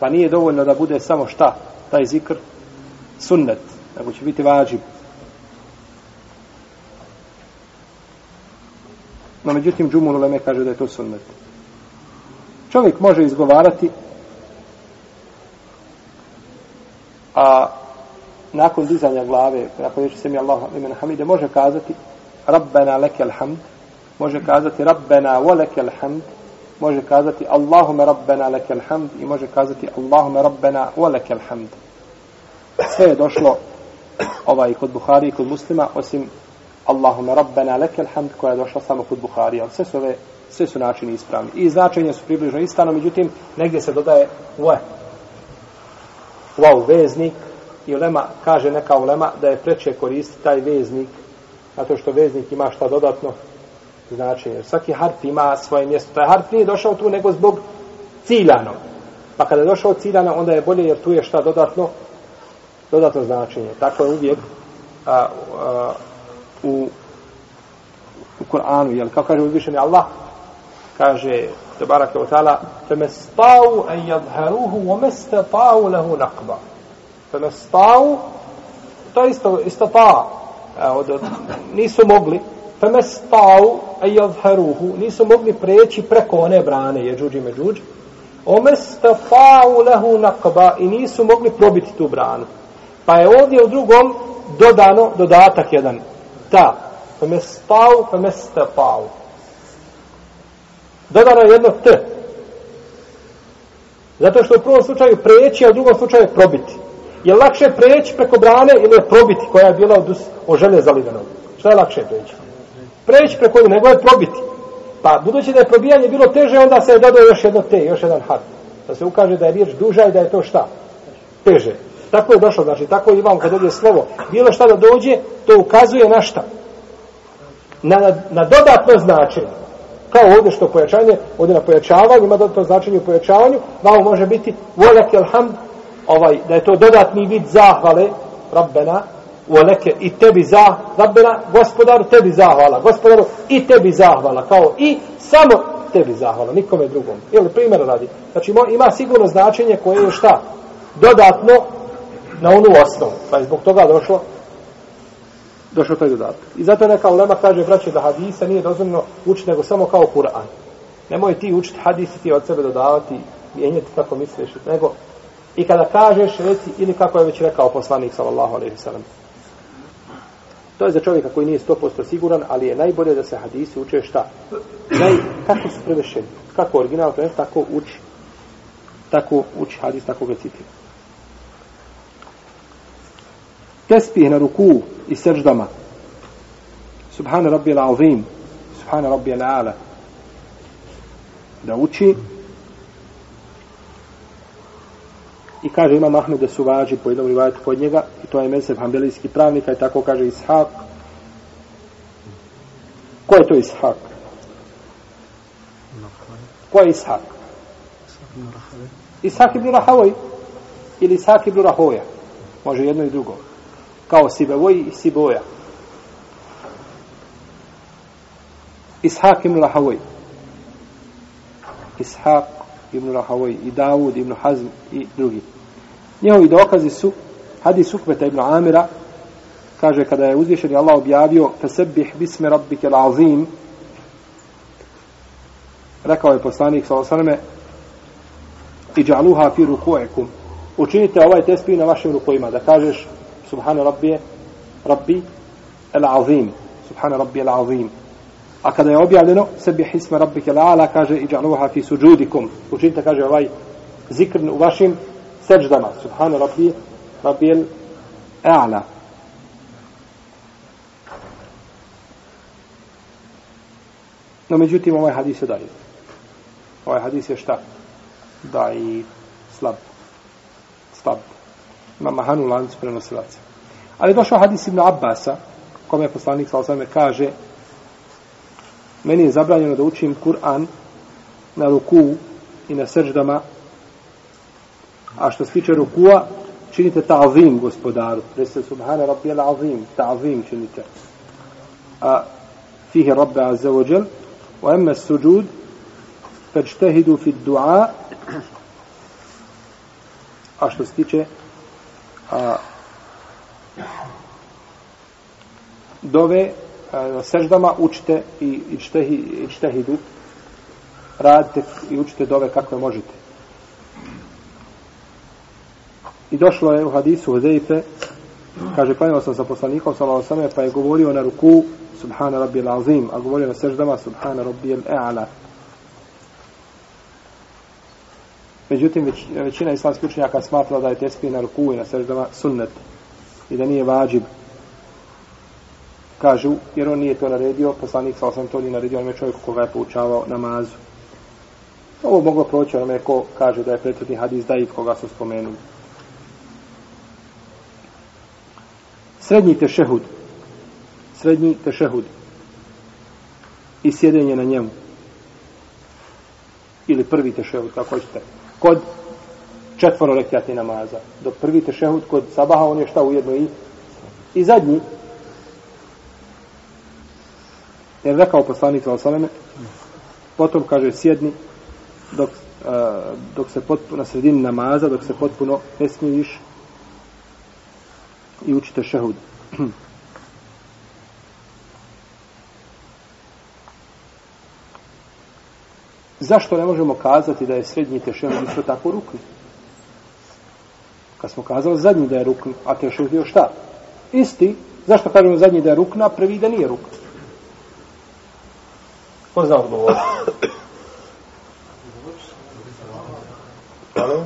Pa nije dovoljno da bude samo šta? Taj zikr sunnet nego će biti vađib. No, međutim, Džumul Uleme kaže da je to sunnet. Čovjek može izgovarati a nakon dizanja glave, nakon reći se mi Allah imen hamide, može kazati Rabbena lekel hamd, može kazati Rabbena wa lekel hamd, može kazati Allahume Rabbena lekel hamd i može kazati Allahume Rabbena wa lekel hamd. Sve je došlo ovaj kod Buhari i kod muslima, osim Allahumma rabbena lekel hamd koja je došla samo kod Buhari, ali sve su, ove, sve su načini ispravni. I značenje su približno istano, međutim, negdje se dodaje wa. Wow, veznik. I ulema, kaže neka ulema da je preče koristiti taj veznik, zato što veznik ima šta dodatno značenje. Svaki harf ima svoje mjesto. Taj harf nije došao tu nego zbog ciljano. Pa kada je došao ciljano, onda je bolje jer tu je šta dodatno dodatno značenje. Tako je uvijek a, a, u, u Kur'anu, jel, kako kaže uzvišeni Allah, kaže, tebarake wa ta'ala, femestau en jadharuhu, omestatau lehu nakba. Femestau, to je isto, isto ta, od, od, nisu mogli, femestau e jadharuhu, nisu mogli preći preko one brane, je džuđi me džuđi, omestatau lehu nakba, i nisu mogli probiti tu branu. Pa je ovdje u drugom dodano dodatak jedan, ta. Femestau, femestafau. Dodano je jedno t. Zato što u prvom slučaju preći, a u drugom slučaju probiti. Je lakše preći preko brane ili je probiti koja je bila od, od žene zalivena? Šta je lakše preći? Preći preko nje, nego je probiti. Pa budući da je probijanje bilo teže, onda se je dodao još jedno te, još jedan harf. Da se ukaže da je riječ duža i da je to šta? Teže. Tako je došlo, znači, tako i vam kad dođe slovo. Bilo šta da dođe, to ukazuje na šta? Na, na dodatno značenje. Kao ovdje što pojačanje, ovdje na pojačavanju, ima dodatno značenje u pojačavanju, vamo može biti volek elham, ovaj, da je to dodatni vid zahvale, rabbena, voleke i tebi za, rabbena, gospodaru, tebi zahvala, gospodaru, i tebi zahvala, kao i samo tebi zahvala, nikome drugom. Ili primjer radi. Znači, ima sigurno značenje koje je šta? Dodatno na onu osnovu. Pa je zbog toga došlo došlo taj dodatak. I zato neka ulema kaže, braće, da hadisa nije dozvoljeno učiti nego samo kao Kur'an. Nemoj ti učiti hadisi ti od sebe dodavati, mijenjati kako misliš, nego i kada kažeš, reci, ili kako je već rekao poslanik, sallallahu alaihi sallam. To je za čovjeka koji nije 100% siguran, ali je najbolje da se hadisi uče šta? Naj, kako su prevešeni? Kako original, to je, tako uči. Tako uči hadis, tako ga citira. tespih na ruku i seždama. Subhana rabbi al-azim, subhana rabbi al-ala. Da uči I kaže ima Mahmed da su važi po jednom rivajetu kod njega i to je mezheb hambelijski pravnika i tako kaže Ishak. Ko je to Ishak? Ko je Ishak? Ishak ibn Rahavoj ili Ishak ibn Rahoja. Može jedno i drugo. Kao Sibevoj i Siboja. Ishak ibn Rahavoj. Ishak ibn Rahavoj i Davud ibn Hazm i drugi. Njihovi dokazi su hadis Ukbeta ibn Amira kaže kada je uzvišeni Allah objavio Fesebih bismi rabbike l'azim rekao je poslanik sa osaname i džaluha fi ruku'ikum učinite ovaj tespi na vašim rukojima da kažeš subhana rabbije rabbi el-azim subhana rabbi el-azim a kada je objavljeno sebih isme rabbike el-ala kaže džaluha fi suđudikum učinite kaže ovaj zikr u vašim seđdama subhana rabbi rabbi el-ala no međutim ovaj hadis je dalje ovaj hadis je šta? Da i slab. Slab. Ima mahanu lancu prenosilaca. Ali došao hadis ibn Abbasa kome je poslanik sa osvame kaže meni je zabranjeno da učim Kur'an na ruku i na srđdama A što se tiče rukua, činite ta'zim gospodaru. Reste subhana rabbi al azim, ta'zim činite. A fihi rabbi azza wa jel. Wa emma suđud, fečtehidu fi du'a. A što se tiče a, dove, a, seždama učite i, i, čtehi, i čtehidu, radite i učite dove kakve možete i došlo je u hadisu Huzeife kaže klanjao sam sa poslanikom sallallahu pa je govorio na ruku subhana rabbi azim a govorio na seždama subhana rabbi al-a'la Međutim, većina islamskih učenjaka smatra da je tespih na ruku i na seždama sunnet i da nije vađib. Kažu, jer on nije to naredio, poslanik sa osam to nije naredio, on je čovjek koga je poučavao namazu. Ovo moglo proći onome ko kaže da je prethodni hadis daif koga su spomenuli. Srednji tešehud. Srednji tešehud. I sjedenje na njemu. Ili prvi tešehud, kako ćete kod četvoro rekiati namaza. Dok prvi tešehud kod sabaha, on je šta ujedno i, i zadnji. Jer rekao poslanik Valsaleme, potom kaže sjedni, dok, uh, dok se potpuno, na sredini namaza, dok se potpuno ne smiješ i učite šehud. Zašto ne možemo kazati da je srednji tešehud isto tako rukni? Kad smo kazali zadnji da je rukni, a tešehud je šta? Isti. Zašto kažemo zadnji da je rukna, a prvi da nije rukni? Ko zna odgovor? Hvala.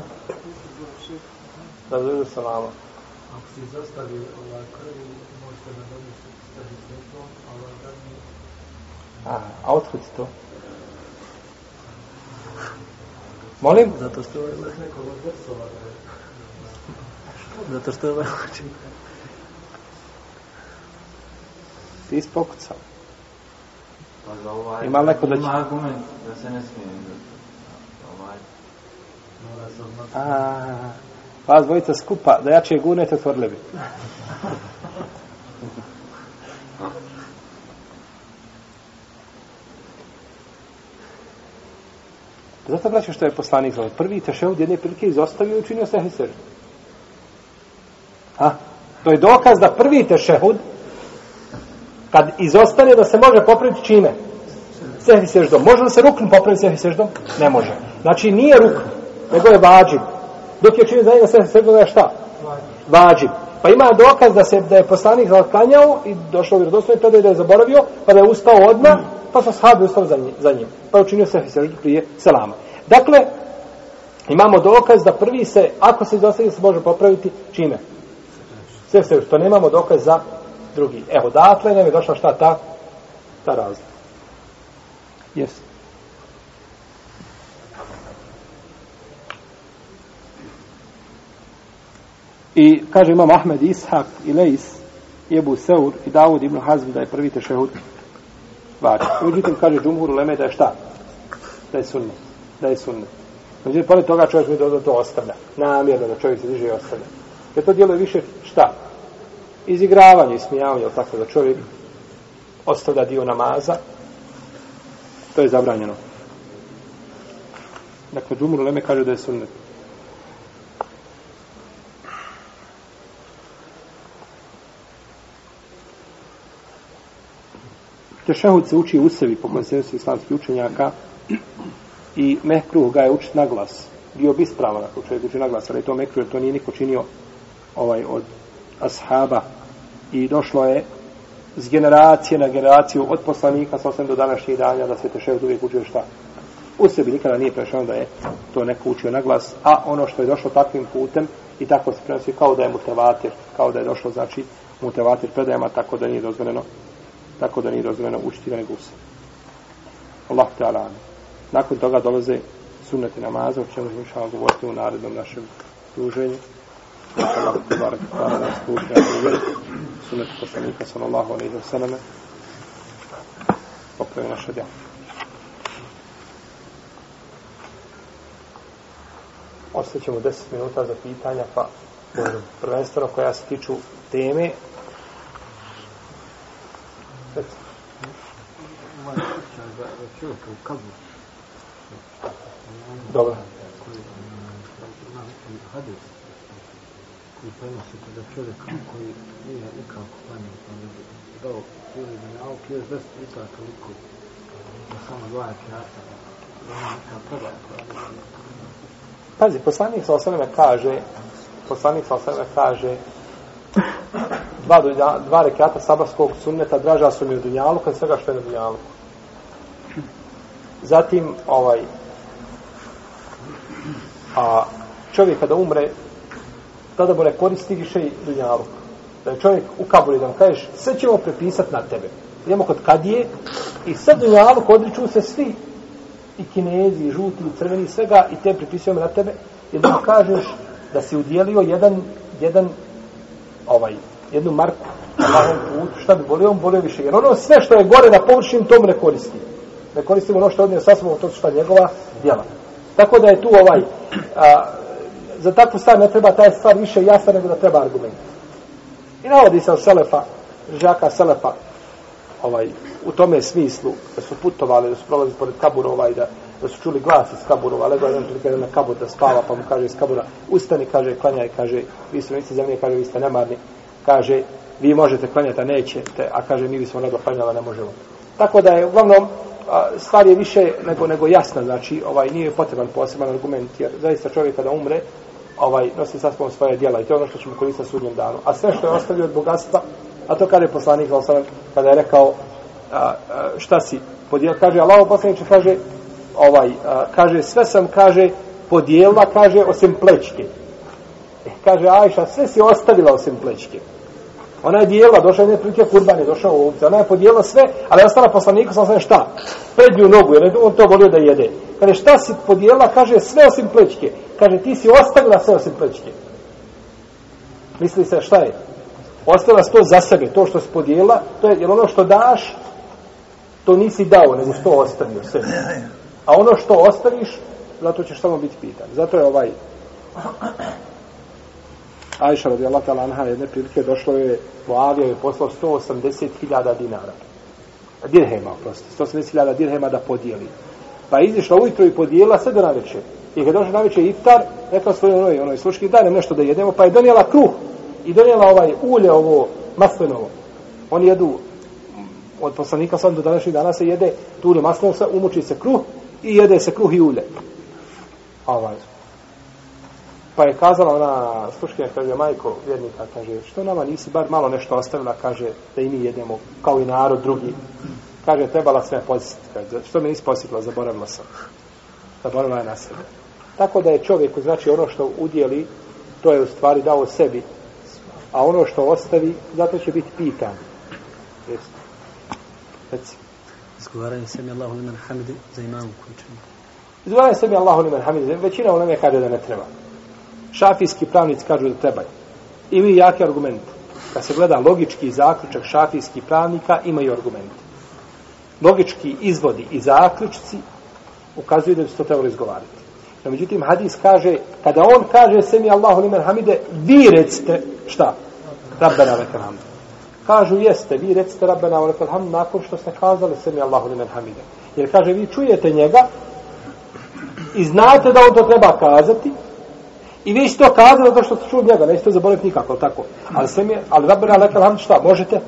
Da zove salama. Si zastavi ovaj krvi, možete da dobiti stavi svjetlo, a ovaj zadnji... A, a otkud to? Molim? Zato što je nekog od vrstova. Zato što je ovaj učin. Ti ispokucao. Pa za ovaj... Ima neko da će... Ima argument da se ne smije. Ovaj... A, Vas dvojica skupa, da jače gunete, otvorili bi. Zato braćo što je poslanik za prvi tešehud jedne prilike izostavio i učinio se seždu. Ha? To je dokaz da prvi tešehud kad izostane da se može popraviti čime? Sehvi seždom. Može li se rukn popraviti sehvi seždom? Ne može. Znači nije rukn, nego je vađib. Dok je činio za njega sehi seždom, je šta? Vađib. Pa ima dokaz da se da je poslanik zaklanjao i došao u vjerodostojni predaj da je zaboravio, pa da je ustao odmah, pa su sahabi ustali za, njim, za njim. Pa je učinio se seždu prije selama. Dakle, imamo dokaz da prvi se, ako se izostavi, se može popraviti čime? Sve se, to nemamo dokaz za drugi. Evo, dakle, nam je došla šta ta, ta razlika. Jesi. I kaže imam Ahmed Ishak i Leis i Ebu Seur i Davud ibn Hazm da je prvi tešehud vađa. Međutim, kaže Džumhur Leme da je šta? Da je sunnet. Da je sunnet. Međutim, pored toga čovjek mi da to ostavlja. Namjerno da čovjek se diže i ostavlja. Jer to djeluje više šta? Izigravanje i smijavanje, tako da čovjek ostavlja dio namaza. To je zabranjeno. Dakle, Džumhur Leme kaže da je sunnet. Tešehud se uči u sebi po konsensu islamskih učenjaka i mehkruh ga je učit na glas. Bio bi ispravan ako čovjek uči na glas, ali to mehkruh, to nije niko činio ovaj, od ashaba i došlo je s generacije na generaciju od poslanika sa osam do današnjih danja da se tešehud uvijek učio šta? U sebi nikada nije prešao da je to neko učio na glas, a ono što je došlo takvim putem i tako se prenosi kao da je mutevatir, kao da je došlo znači mutevatir predajama, tako da nije dozvoljeno tako da nije dozvoljeno učiti nego se. Allah te ala. Nakon toga dolaze sunneti namaza, o čemu ćemo šao govoriti u narednom našem druženju. Allah te barak hvala nas puši na druge. Sunneti poslanika sallallahu alaihi wa sallam. Popravi naše djela. Ostaćemo 10 minuta za pitanja, pa prvenstveno koja se tiču teme Dobro. Hadis koji prenosite da čovjek koji nije nikako klanio, pa ne bi dao cijeli dunjalog, je deset puta toliko da samo dva kjata, da je neka prva Pazi, poslanik sa osaneme kaže, poslanik sa osaneme kaže, dva, dva rekata sabarskog sunneta draža su mi u dunjalu kad svega što je na dunjalu. Zatim, ovaj, a čovjek kada umre, tada mu ne koristi više i dunjaluk. Da je čovjek u kabuli da mu kažeš, sve ćemo prepisati na tebe. Idemo kod kadije i sad dunjaluk odriču se svi i kinezi, i žuti, i crveni, svega i te prepisujemo na tebe. I da mu kažeš da si udjelio jedan, jedan ovaj, jednu marku Allahom put, šta bi bolio, on bolio više. Jer ono sve što je gore na površini, mu ne koristi. Ne koristimo ono što je odnio sobom, to su šta njegova djela. Tako da je tu ovaj, a, za takvu stvar ne treba taj stvar više jasna nego da treba argument. I navodi se od Selefa, žaka Selefa, ovaj, u tome smislu, da su putovali, da su prolazili pored kaburova ovaj, da, da su čuli glas iz kaburova, lego jedan prilike na kabur da spava, pa mu kaže iz kabura, ustani, kaže, klanjaj, kaže, vi su nici zemlje, kaže, vi ste nemarni, kaže, vi možete klanjati, a nećete, a kaže, mi bismo nego klanjali, ne možemo. Tako da je, uglavnom, stvar je više nego, nego jasna, znači, ovaj, nije potreban poseban argument, jer zaista čovjek kada umre, ovaj, nosi sa sobom svoje djela i to je ono što ćemo koristiti na sudnjem danu. A sve što je ostavio od bogatstva, a to kada je poslanik, kada je rekao, a, a, šta si podijel, kaže, Allahu poslaniče, kaže, ovaj, a, kaže, sve sam, kaže, podijela, kaže, osim plečke. E, kaže, Ajša, sve si ostavila osim plečke. Ona je dijela, došla je prilike kurban, je došao ovdje, ona je podijela sve, ali je ostala poslanika, sam sve šta? Prednju nogu, jer on to volio da jede. Kaže, šta si podijela, kaže, sve osim plečke. Kaže, ti si ostavila sve osim plečke. Misli se, šta je? Ostavila to za sebe, to što si podijela, to je, jer ono što daš, to nisi dao, nego što ostavio sve. A ono što ostaviš, zato ćeš samo biti pitan. Zato je ovaj Ajša radijallahu Allah anha jedne prilike došlo je Muavija je poslao 180.000 dinara. Dirhema, prosto. 180.000 dirhema da podijeli. Pa je izišla ujutro i podijela sve do naveče. I kad došla naveče iftar, rekla svoj onoj, onoj sluški, daj nam nešto da jedemo, pa je donijela kruh. I donijela ovaj ulje, ovo maslinovo. Oni jedu od poslanika sam do današnjih dana se jede tu ulje maslinovo, umuči se kruh i jede se kruh i ulje. Ovaj, Pa je kazala ona sluškinja, kaže, majko vjernika, kaže, što nama nisi bar malo nešto ostavila, kaže, da i mi jedemo, kao i narod drugi. Kaže, trebala sve posjetiti, kaže, što me nisi posjetila, zaboravila sam. Zaboravila je na sebe. Tako da je čovjeku, znači, ono što udjeli, to je u stvari dao sebi, a ono što ostavi, zato će biti pitan. Reci. Izgovaranje sebi Allahu liman hamidi za imamu koji čini. Izgovaranje sebi Allahu liman hamidi, većina u nama kaže da ne treba. Šafijski pravnici kažu da trebaju. imaju jaki argument. Kad se gleda logički zaključak šafijskih pravnika, imaju argument. Logički izvodi i zaključci ukazuju da bi se to trebalo izgovarati. No, međutim, hadis kaže, kada on kaže semi Allahu limen hamide, vi recite, šta? Rabbena lekal hamd. Kažu, jeste, vi recite Rabbena lekal hamd nakon što ste kazali semi Allahu limen hamide. Jer kaže, vi čujete njega i znate da on to treba kazati i vi ste to kazali zato što ste čuli njega, nećete to zaboraviti nikako, tako. Ali je ali Rabbena lekel hamd, šta? Možete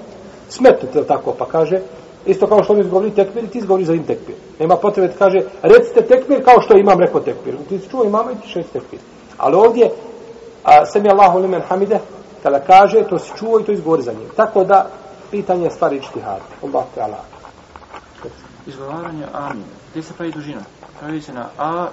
smetnuti, tako, pa kaže, Isto kao što oni izgovorili tekbir, ti izgovori za im tekbir. Nema potrebe da kaže, recite tekbir kao što imam rekao tekbir. Ti si čuo imama i ti šest tekbir. Ali ovdje, a, sami Allahu limen hamide, kada kaže, to si čuo i to izgovori za njim. Tako da, pitanje je stvari ištihad. Allah te Allah. Izgovaranje amin. Gdje se pravi dužina? Pravi se na a,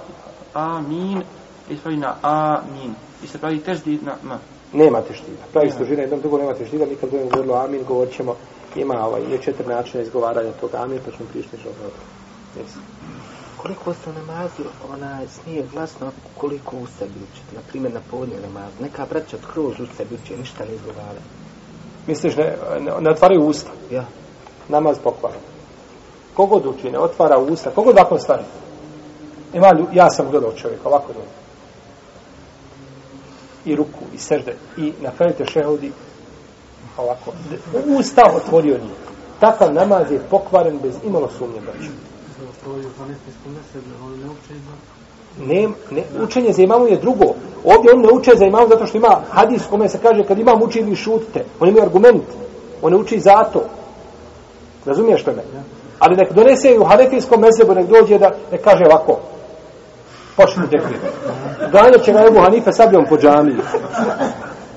amin, i se pravi na amin. I se pravi teždi na m. Nema teštida. Pravi se dužina, jednom drugo nema teštida. Mi kad budemo govorili o amin, govorit ćemo ima ovaj, je četiri načina izgovaranja toga amin, pa ćemo prišli što dobro. Yes. Koliko se u namazu ona smije glasno, koliko u sebi učiti, na primjer na podnje namaz. Neka braća od kroz u sebi uči, ništa ne izgovara. Misliš, ne, ne, ne otvaraju usta? Ja. Namaz pokvara. Kogod uči, ne otvara usta, kogod ovako stvari. Ima, ja sam gledao čovjeka, ovako dobro. I ruku, i sežde, i na kraju te šehudi, ovako, usta otvorio nije. Takav namaz je pokvaren bez imalo sumnje, braću. Ne, ne, učenje za imamu je drugo. Ovdje on ne uče za imamu zato što ima hadis kome se kaže kad imam uči vi šutite. On ima argument. On ne uči zato. Razumiješ to me? Ali nek donese i u hanefijskom mezebu, nek dođe da ne kaže ovako. Počne tekbir. Ganjat će ga Ebu Hanife sabljom po džamiji.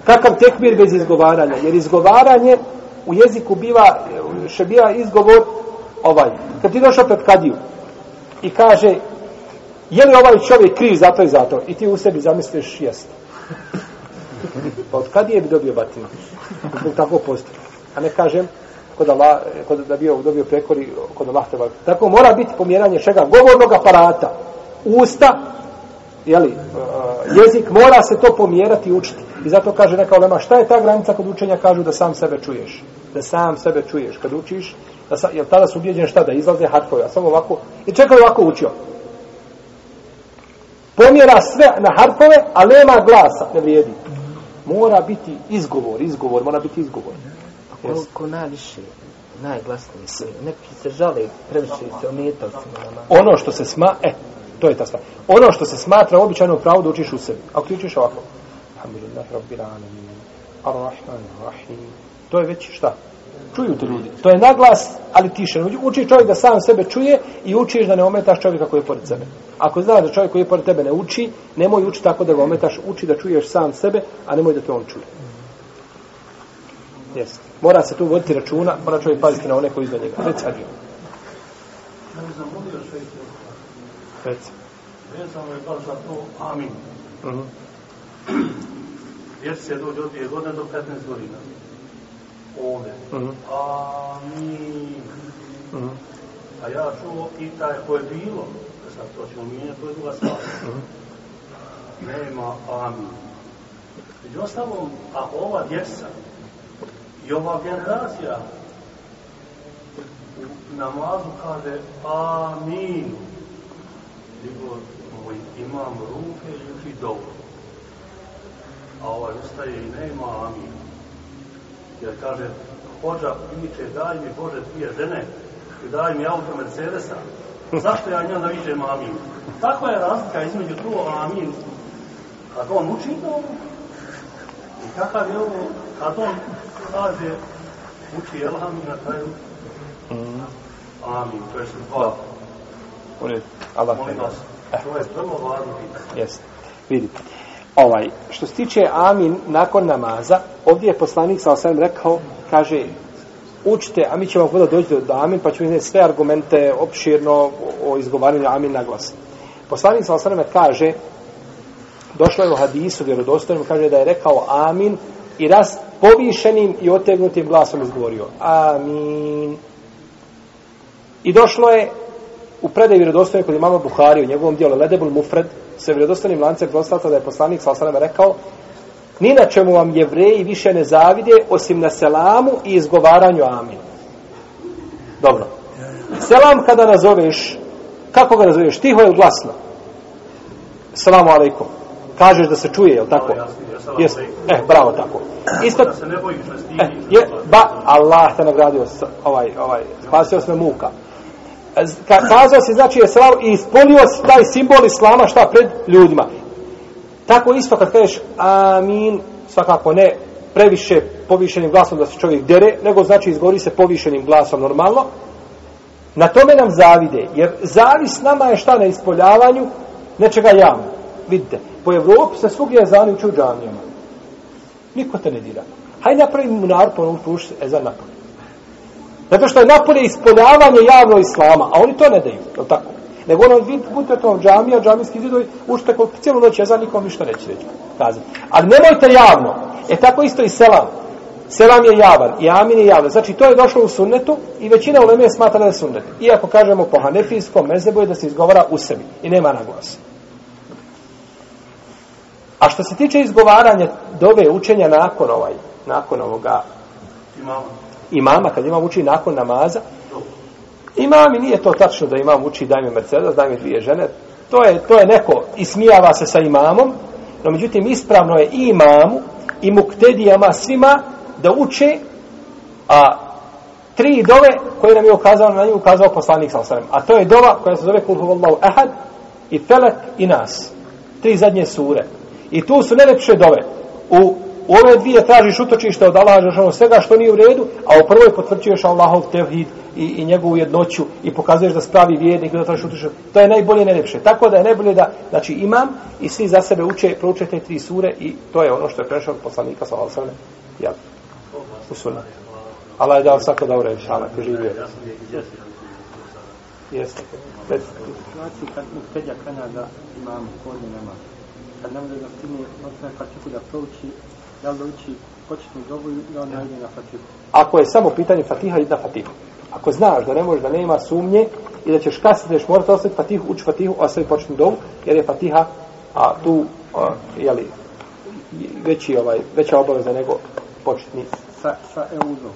Kakav tekbir bez izgovaranja? Jer izgovaranje u jeziku biva, še biva izgovor ovaj. Kad ti došao pred kadiju i kaže je li ovaj čovjek kriv za to i za to? I ti u sebi zamisliš jest. Pa od kadije bi dobio batinu? Zbog tako postupa. A ne kažem, kod Allah, kod da bio dobio prekori kod Allah. Tako mora biti pomjeranje čega? Govornog aparata. Usta, jeli, uh, jezik, mora se to pomjerati i učiti. I zato kaže neka olema, šta je ta granica kod učenja? Kažu da sam sebe čuješ. Da sam sebe čuješ. Kad učiš, da sa, jer tada su ubijeđen šta? Da izlaze harfove. A samo ovako, i čekaj ovako učio. Pomjera sve na harfove, a nema glasa, ne vrijedi. Mora biti izgovor, izgovor, mora biti izgovor. A koliko najviše, najglasnije se, neki se žale, previše se ometao namaz. Ono što se sma, e, to je ta stvar. Ono što se smatra običajno pravo da učiš u sebi. Ako ti učiš ovako, Alhamdulillah, Rabbil Alamin, Ar-Rahman, Ar-Rahim, to je već šta? Čuju te ljudi. To je naglas, ali tiše. Uči čovjek da sam sebe čuje i učiš da ne ometaš čovjeka koji je pored sebe. Ako znaš da čovjek koji je pored tebe ne uči, nemoj uči tako da ga ometaš, uči da čuješ sam sebe, a nemoj da te on čuje. Jesi. Mora se tu voditi računa, mora čovjek paziti na one koji iza njega. Reci, bih zamolio šeiće, Reci. vezano je baš za to amin. Mhm. Jer se dođe od dvije godine do 15 godina. Ovdje. Mhm. Amin. Mhm. A ja čuo i taj ko je bilo, sad to ćemo mijenjati, to je druga stvar. Mhm. Nema amin. Među ostalom, ako ova djeca i ova generacija u namazu kaže amin, nego moj imam ruke i uči dovu. A ovaj ustaje i nema amin. Jer kaže, hođa viče, daj mi Bože dvije žene i daj mi auto Mercedesa. Zašto ja njom da vičem amin? Takva je razlika između tu amin. Kad on uči to, i kakav je ovo, kad on kaže, uči elham i na kraju Mhm. amin. To je su dva. U redu. Allah te Molim vas, to je vrlo važno pitanje. Jeste. Vidite. Ovaj, što se tiče amin nakon namaza, ovdje je poslanik sa osam rekao, kaže, učite, a mi ćemo kada doći do, do amin, pa ćemo izneti sve argumente opširno o izgovaranju amin na glas. Poslanik sa osam kaže, došlo je u hadisu vjerodostojnom, kaže da je rekao amin i raz povišenim i otegnutim glasom izgovorio. Amin. I došlo je u predaj vjerodostojnog kod imama Buhari u njegovom dijelu Ledebul Mufred se vjerodostojnim lancem proslata da je poslanik sa osaleme rekao Ni na čemu vam jevreji više ne zavide osim na selamu i izgovaranju amin. Dobro. Selam kada nazoveš, kako ga nazoveš? Tiho ili glasno? Selamu alaikum. Kažeš da se čuje, je li tako? Jesi. Eh, bravo tako. Isto, Da se ne bojiš da eh, je, ba, Allah te nagradio, ovaj, ovaj, spasio sve muka. Kazao si, znači, je i ispolio si taj simbol islama šta pred ljudima. Tako isto kad kažeš amin, svakako ne previše povišenim glasom da se čovjek dere, nego znači izgovori se povišenim glasom normalno. Na tome nam zavide, jer zavis nama je šta na ispoljavanju nečega javno. Vidite, po Evropi se svugdje je uči u džamijama. Niko te ne dira. Hajde napravi munar, ponovno tuš se ezan napolje. Zato što je napolje ispoljavanje javno islama, a oni to ne daju, je li tako? Nego ono, vi budete to džamija, džamijski zidovi, ušte koliko cijelu noć za nikom ništa neće reći. Kazati. Ali nemojte javno. E tako isto i selam. Selam je javan i amin je javan. Znači to je došlo u sunnetu i većina uleme smatra da je sunnet. Iako kažemo po hanefijskom mezebu je da se izgovara u sebi i nema naglasa. A što se tiče izgovaranja dove učenja nakon ovaj, nakon ovoga Imamo imama, kad imam uči nakon namaza, imam i nije to tačno da imam uči daj mi Mercedes, daj mi dvije žene, to je, to je neko, ismijava se sa imamom, no međutim ispravno je i imamu i muktedijama svima da uče a, tri dove koje nam je ukazao, na nju ukazao poslanik sa osanem. A to je dova koja se zove Kulhu huvallahu ehad i Felek i Nas. Tri zadnje sure. I tu su najlepše dove. U, u ove dvije tražiš utočište od Allaha Žešanu svega što nije u redu, a u prvoj potvrđuješ Allahov tevhid i, i njegovu jednoću i pokazuješ da spravi vjernik da tražiš utočište. To je najbolje i najlepše. Tako da je najbolje da, znači imam i svi za sebe uče, prouče te tri sure i to je ono što je prešao od poslanika sa Allaha Jel? U sunnetu. Allah je dao svako živio. Ja sam je si. Jeste. Situaciji kad mu klanja da imamo kodnje nema. Kad ne može da stigne osnovu fatihu da prouči, da li da uči početnu dobu i onda ide na fatihu. Ako je samo pitanje Fatiha, id na Fatihu. Ako znaš da ne možeš, da nema sumnje i da ćeš kasniti, da ćeš morati ostaviti Fatihu, uči Fatihu, ostavi početnu dovu, jer je Fatiha, a tu, a, jeli, veći, ovaj, veća obaveza nego početni Sa, sa euzom.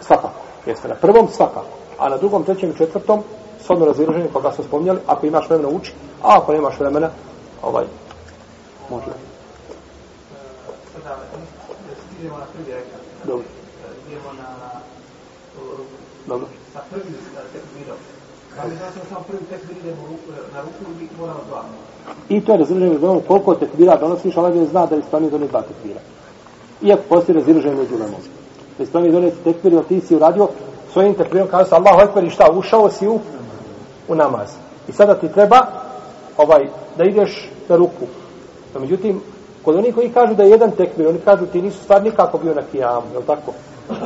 svakako. Jeste na prvom svakako. A na drugom, trećem i četvrtom, shodno razilaženje, koga smo spominjali, ako imaš vremena uči, a ako nemaš vremena, ovaj, može. Sada, idemo na prvi rekat. Dobro, Idemo na dobro. Sa prvim tekbirom. Da li znači da samo prvi tekbir na ruku ili moramo dva? I to je razilaženje među lemom, koliko tekbira donosiš, Allah je zna da je ispravnije doneti dva tekbira. Iako postoji razilaženje među lemom. Da je ispravnije doneti tekbir, jer ti si uradio svojim tekbirom, kaže se Allahu Ekber i šta, ušao si u, u namaz. I sada ti treba ovaj, da ideš na ruku. No, međutim, kod onih koji kažu da je jedan tekbir, oni kažu ti nisu stvar nikako bio na kijamu, je tako?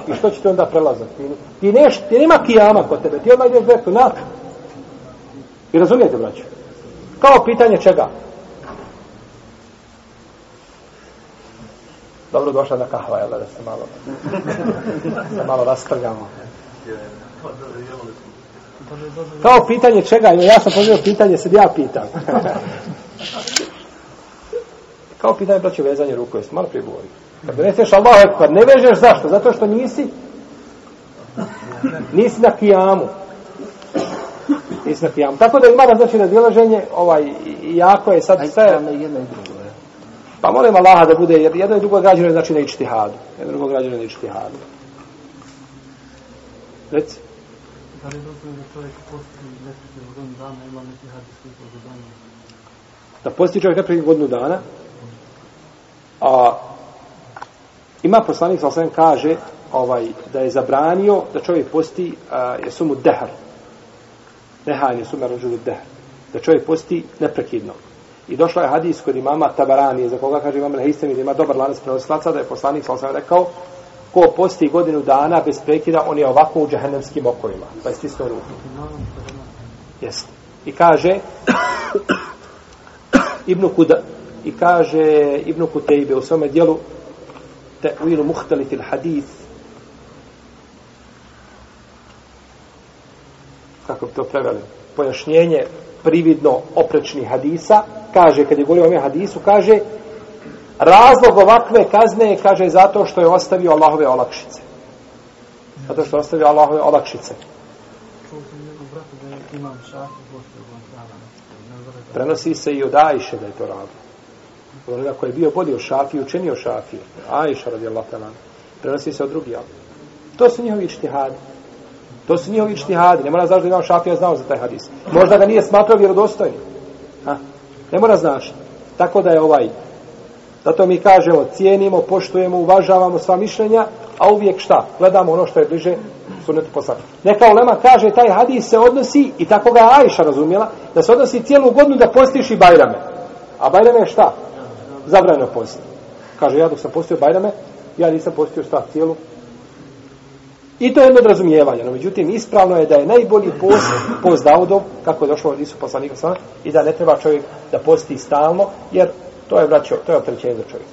I što će ti onda prelazati? Ti, ti, neš, ti nema kijama kod tebe, ti odmah ideš direktno na. I razumijete, braću? Kao pitanje čega? Dobro došla na kahva, jel da, da se malo, da malo rastrgamo. Kao pitanje čega? Ja sam poželio pitanje, sad ja pitam. Kao pitanje braće vezanje ruku, jesi malo prije govorio. Kad doneseš Allah ekvar, ne vežeš zašto? Zato što nisi nisi na kijamu. Nisi na kijamu. Tako da ima znači razilaženje, ovaj, i- jako je sad sve... Pa molim Allaha da bude, jer jedno i drugo građano je znači na ičtihadu. Jedno i drugo građano je na ičtihadu. Reci. Da li je dozvoljeno da čovjek posti neprekidno godinu dana ima neki hadijski pozadanje? da posti čovjek neprekidno godinu dana, a ima poslanik sa osvijem kaže ovaj, da je zabranio da čovjek posti a, je sumu dehar. Nehan je sumu rođulu dehar. Da čovjek posti neprekidno. I došla je hadis kod imama Tabarani, za koga kaže imam Lehistemi, da ima dobar lanac prenoslaca, da je poslanik sa osvijem rekao ko posti godinu dana bez prekida, on je ovako u džahennemskim okovima. Pa je stisnuo ruku. Jeste. I kaže Ibnu Kuda i kaže Ibnu Kutejbe u svome dijelu Te'uilu muhtalitil hadith kako bi to preveli pojašnjenje prividno oprečnih hadisa kaže kad je govorio o ome hadisu kaže Razlog ovakve kazne je, kaže, zato što je ostavio Allahove olakšice. Zato što je ostavio Allahove olakšice. Prenosi se i od Ajše da je to od Onoga koji je bio bolji od Šafije, učenio Šafije. Aisha radijallahu ta'ala. Prenosi se od drugih. To su njihovi čtihadi. To su njihovi čtihadi. Ne mora znaš da imam Šafija znao za taj hadis. Možda ga nije smatrao vjerodostojnim. Ha? Ne mora znaš. Tako da je ovaj Zato mi kažemo, cijenimo, poštujemo, uvažavamo sva mišljenja, a uvijek šta? Gledamo ono što je bliže sunetu poslanika. Neka ulema kaže, taj hadis se odnosi, i tako ga je Ajša razumjela, da se odnosi cijelu godinu da postiš i Bajrame. A Bajrame je šta? Zabranjeno post. Kaže, ja dok sam postio Bajrame, ja nisam postio šta cijelu. I to je jedno razumijevanje. No, međutim, ispravno je da je najbolji post, post Daudov, kako je došlo od Isu poslanika sva, i da ne treba čovjek da posti stalno, jer to je vraćao, to je opterećenje za čovjeka.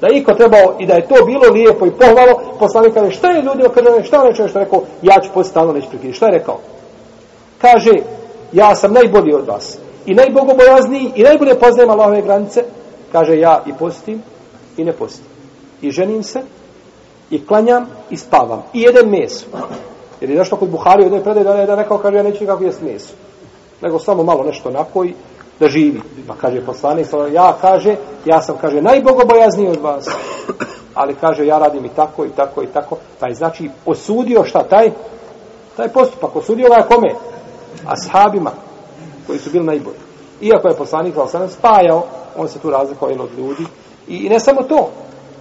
Da je iko trebao i da je to bilo lijepo i pohvalo, poslanik kaže, šta je ljudima, kaže, šta je čovjek što rekao, ja ću posti stalno, neću prekiditi. Šta je rekao? Kaže, ja sam najbolji od vas. I najbogobojazniji i najbolje poznajem Allahove granice. Kaže, ja i postim i ne postim. I ženim se i klanjam i spavam. I jedem meso. Jer je nešto kod Buhari od predaje da je rekao, kaže, ja neću nikako jest meso. Nego samo malo nešto napoji da živi. Pa kaže poslanik, ja kaže, ja sam, kaže, najbogobojazniji od vas. Ali kaže, ja radim i tako, i tako, i tako. Taj znači, osudio šta? Taj, taj postupak, osudio ga kome? Ashabima, koji su bili najbolji. Iako je poslanik, sa sam spajao, on se tu razlikovao od ljudi. I, I ne samo to,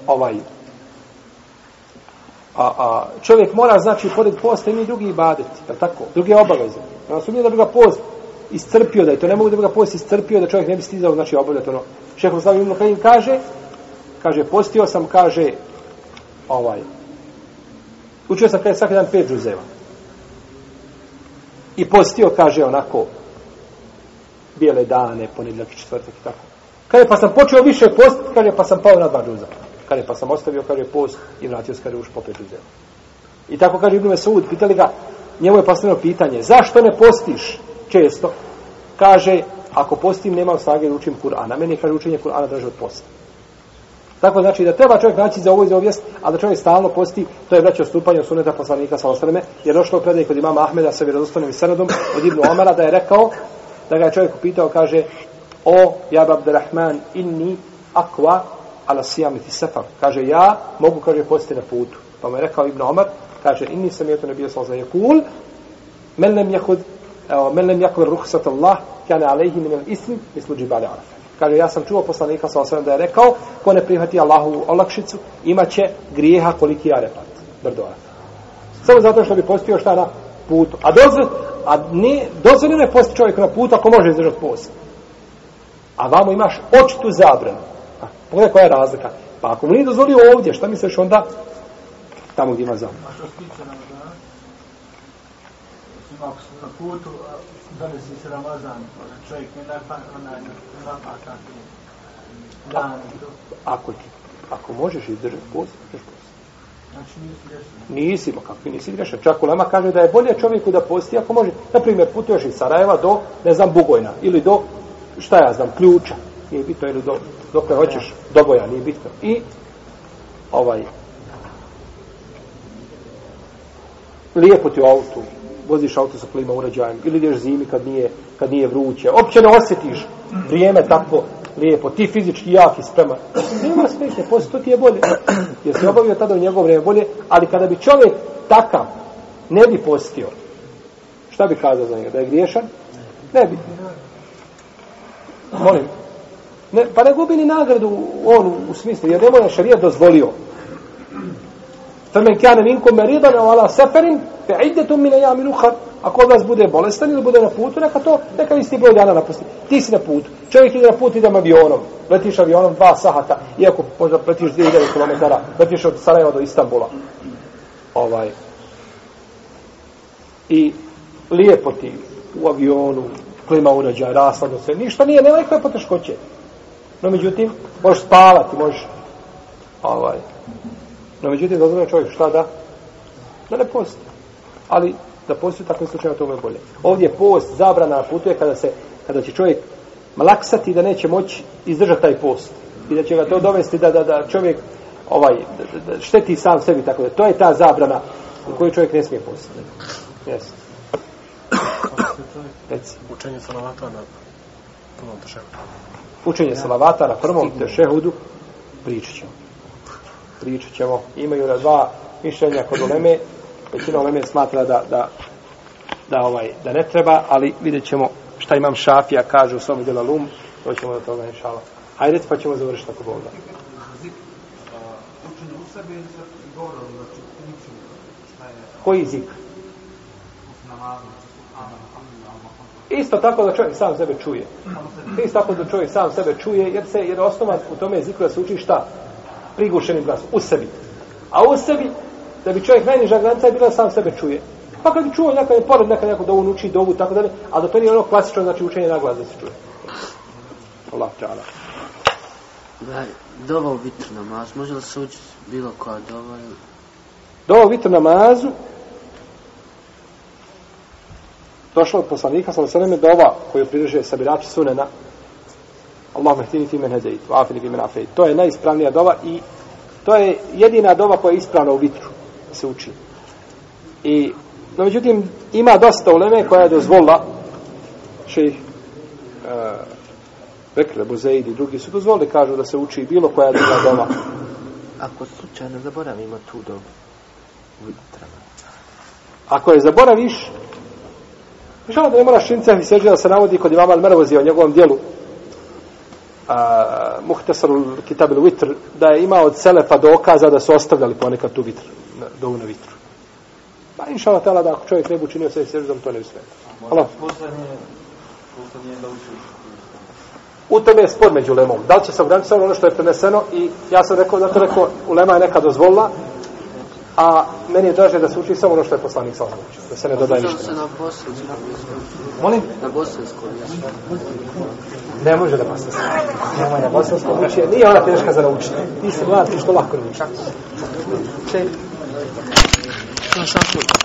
ovaj, a, a čovjek mora, znači, pored posta i drugi ibadeti, tako, druge obaveze. Ja sam da bi ga post iscrpio, da je to ne mogu da bi ga post iscrpio, da čovjek ne bi stizao, znači, obavljati ono. Šeho Slavi Ibn Kajim kaže, kaže, postio sam, kaže, ovaj, učio sam, kaže, svaki dan pet džuzeva. I postio, kaže, onako, bijele dane, ponedljak i četvrtak i tako. Kaže, pa sam počeo više post, kaže, pa sam pao na dva džuza. Kaže, pa sam ostavio, kaže, post i vratio se, kaže, už po pet džuzeva. I tako kaže Ibn Mesud, pitali ga, njemu je postavljeno pitanje, zašto ne postiš često? Kaže, ako postim, nemam snage da učim Kur'ana. Meni je, kaže, učenje Kur'ana draže od posta. Tako znači da treba čovjek naći za ovo i za ovijest, a da čovjek stalno posti, to je vraćao stupanje od suneta poslanika sa osreme, jer došlo u predaj kod imama Ahmeda sa vjerozostanim i sanadom od Ibnu Omara da je rekao, da ga je čovjek upitao, kaže, o, ja Abdurrahman, inni akva ala sijamiti sefam. Kaže, ja mogu, kaže, postiti na putu. Pa mu je rekao Ibn Omar, kaže, inni sam je to ne bio sa za jekul, men nem jahud, evo, men nem jehud ruhsat Allah, kane alejhi min al ism, mislu džibali arafe. Kaže, ja sam čuo poslanika sa osvijem da je rekao, ko ne prihvati Allahu olakšicu, imaće grijeha koliki je repat. Brdo arafe. Samo zato što bi postio šta na putu. A dozvor, a ne, dozvoljeno je postiti čovjek na putu ako može izdržati post. A vamo imaš očitu zabranu. A, pogledaj koja je razlika. Pa ako mu nije dozvolio ovdje, šta misliš onda? Tamo gdje ima zabranu. A što se tiče Ramazana? Ako se na putu, donesi se Ramazan, čovjek ne napada, onaj, ne napada dan i to. Ako, ti, ako možeš izdržati post, možeš post. Nisi. Nisi, ma kakvi nisi grešan. Čak Ulema kaže da je bolje čovjeku da posti ako može. Naprimjer, putuješ iz Sarajeva do, ne znam, Bugojna. Ili do, šta ja znam, ključa. Nije bitno, ili do, dok ne hoćeš, do boja, nije bitno. I, ovaj, lijepo ti u autu, voziš auto sa klima uređajem, ili ideš zimi kad nije, kad nije vruće. Opće ne osjetiš vrijeme tako lijepo, ti fizički jak i spreman. Nema smetnje, posto ti je bolje. Jer si obavio tada u njegovo vrijeme bolje, ali kada bi čovjek takav ne bi postio, šta bi kazao za njega? Da je griješan? Ne bi. Molim. Ne, pa ne gubi ni nagradu on u smislu, jer nemoj je šarija dozvolio. Femen kane minkum meridan o ala seferin, fe iddetum mine ja minuhar. Ako od vas bude bolestan ili bude na putu, neka to, neka isti broj dana napusti. Ti si na putu. Čovjek ide na put, idem avionom. Letiš avionom dva sahata, iako možda letiš 2000 km, letiš od Sarajeva do Istambula. Ovaj. I lijepo ti u avionu, klima uređaj, rasladno se, ništa nije, nema nekakve poteškoće. No, međutim, možeš spavati, možeš, ovaj, no, međutim, dozvoljeno čovjek šta da? Da ne posti. Ali, da posti u takvom slučaju, to je bolje. Ovdje post, zabrana na putu je kada se, kada će čovjek malaksati da neće moći izdržati taj post. i da će ga to dovesti da, da, da čovjek ovaj, da, da, da šteti sam sebi, tako da to je ta zabrana u kojoj čovjek ne smije. Jesi. Reci. Učenje salavata na prvom tešehudu. Učenje salavata na prvom tešehudu pričat ćemo. Pričat ćemo. Imaju na dva mišljenja kod Oleme, Većina Oleme smatra da, da, da, ovaj, da ne treba, ali vidjet ćemo šta imam šafija, kaže u svom djela lum, doćemo do toga, inšala. Hajde, pa ćemo završiti ako Bog da. U sebi znači Koji zik? Isto tako da čovjek sam sebe čuje. Isto tako da čovjek sam sebe čuje, jer se jer osnova u tome zikru da se uči šta? Prigušenim glasom, u sebi. A u sebi, da bi čovjek najniža granica je bila da sam sebe čuje. Pa kad bi čuo nekad je pored nekad neko dovu uči dovu tako dalje, a da to nije ono klasično znači učenje na glas da se čuje. Allah ta'ala. Da, dova u vitru namaz, može li se ući bilo koja dova? ili- Dova u vitr namazu došlo od poslanika sa sveme dova koju pridrže sabirači sunena Allah mehtini fi men hedejt, wa afini fi men. To je najispravnija dova i to je jedina dova koja je ispravna u vitru se uči. I, no međutim, ima dosta uleme koja je dozvolila šejh uh, Bekre, Buzeid i drugi su dozvolili, kažu da se uči bilo koja druga dova. Ako slučajno zaboravimo tu dobu u vitrama. Ako je zaboraviš, Mišljamo da ne moraš činca i seđa da se navodi kod imama Al-Mervozi o njegovom dijelu a, Muhtesarul Kitabil Vitr, da je imao od Selefa dokaza da su ostavljali ponekad tu vitr, dovu na vitru. Pa inša Allah tala da ako čovjek ne bi učinio sve seždom, to ne bi da uči. U tome je spor među lemom. Da li će se ograničiti ono što je preneseno i ja sam rekao, zato rekao, ulema je neka dozvolila, a meni je draže da se uči samo ono što je poslanik sa odlučio, da se ne dodaje ništa. Molim? Na bosanskom. Ne može da bosansko. Nemoj na bosansko uči, nije ona teška za naučiti. Ti se mlad, ti što lako naučiti. Čekaj. To šakom.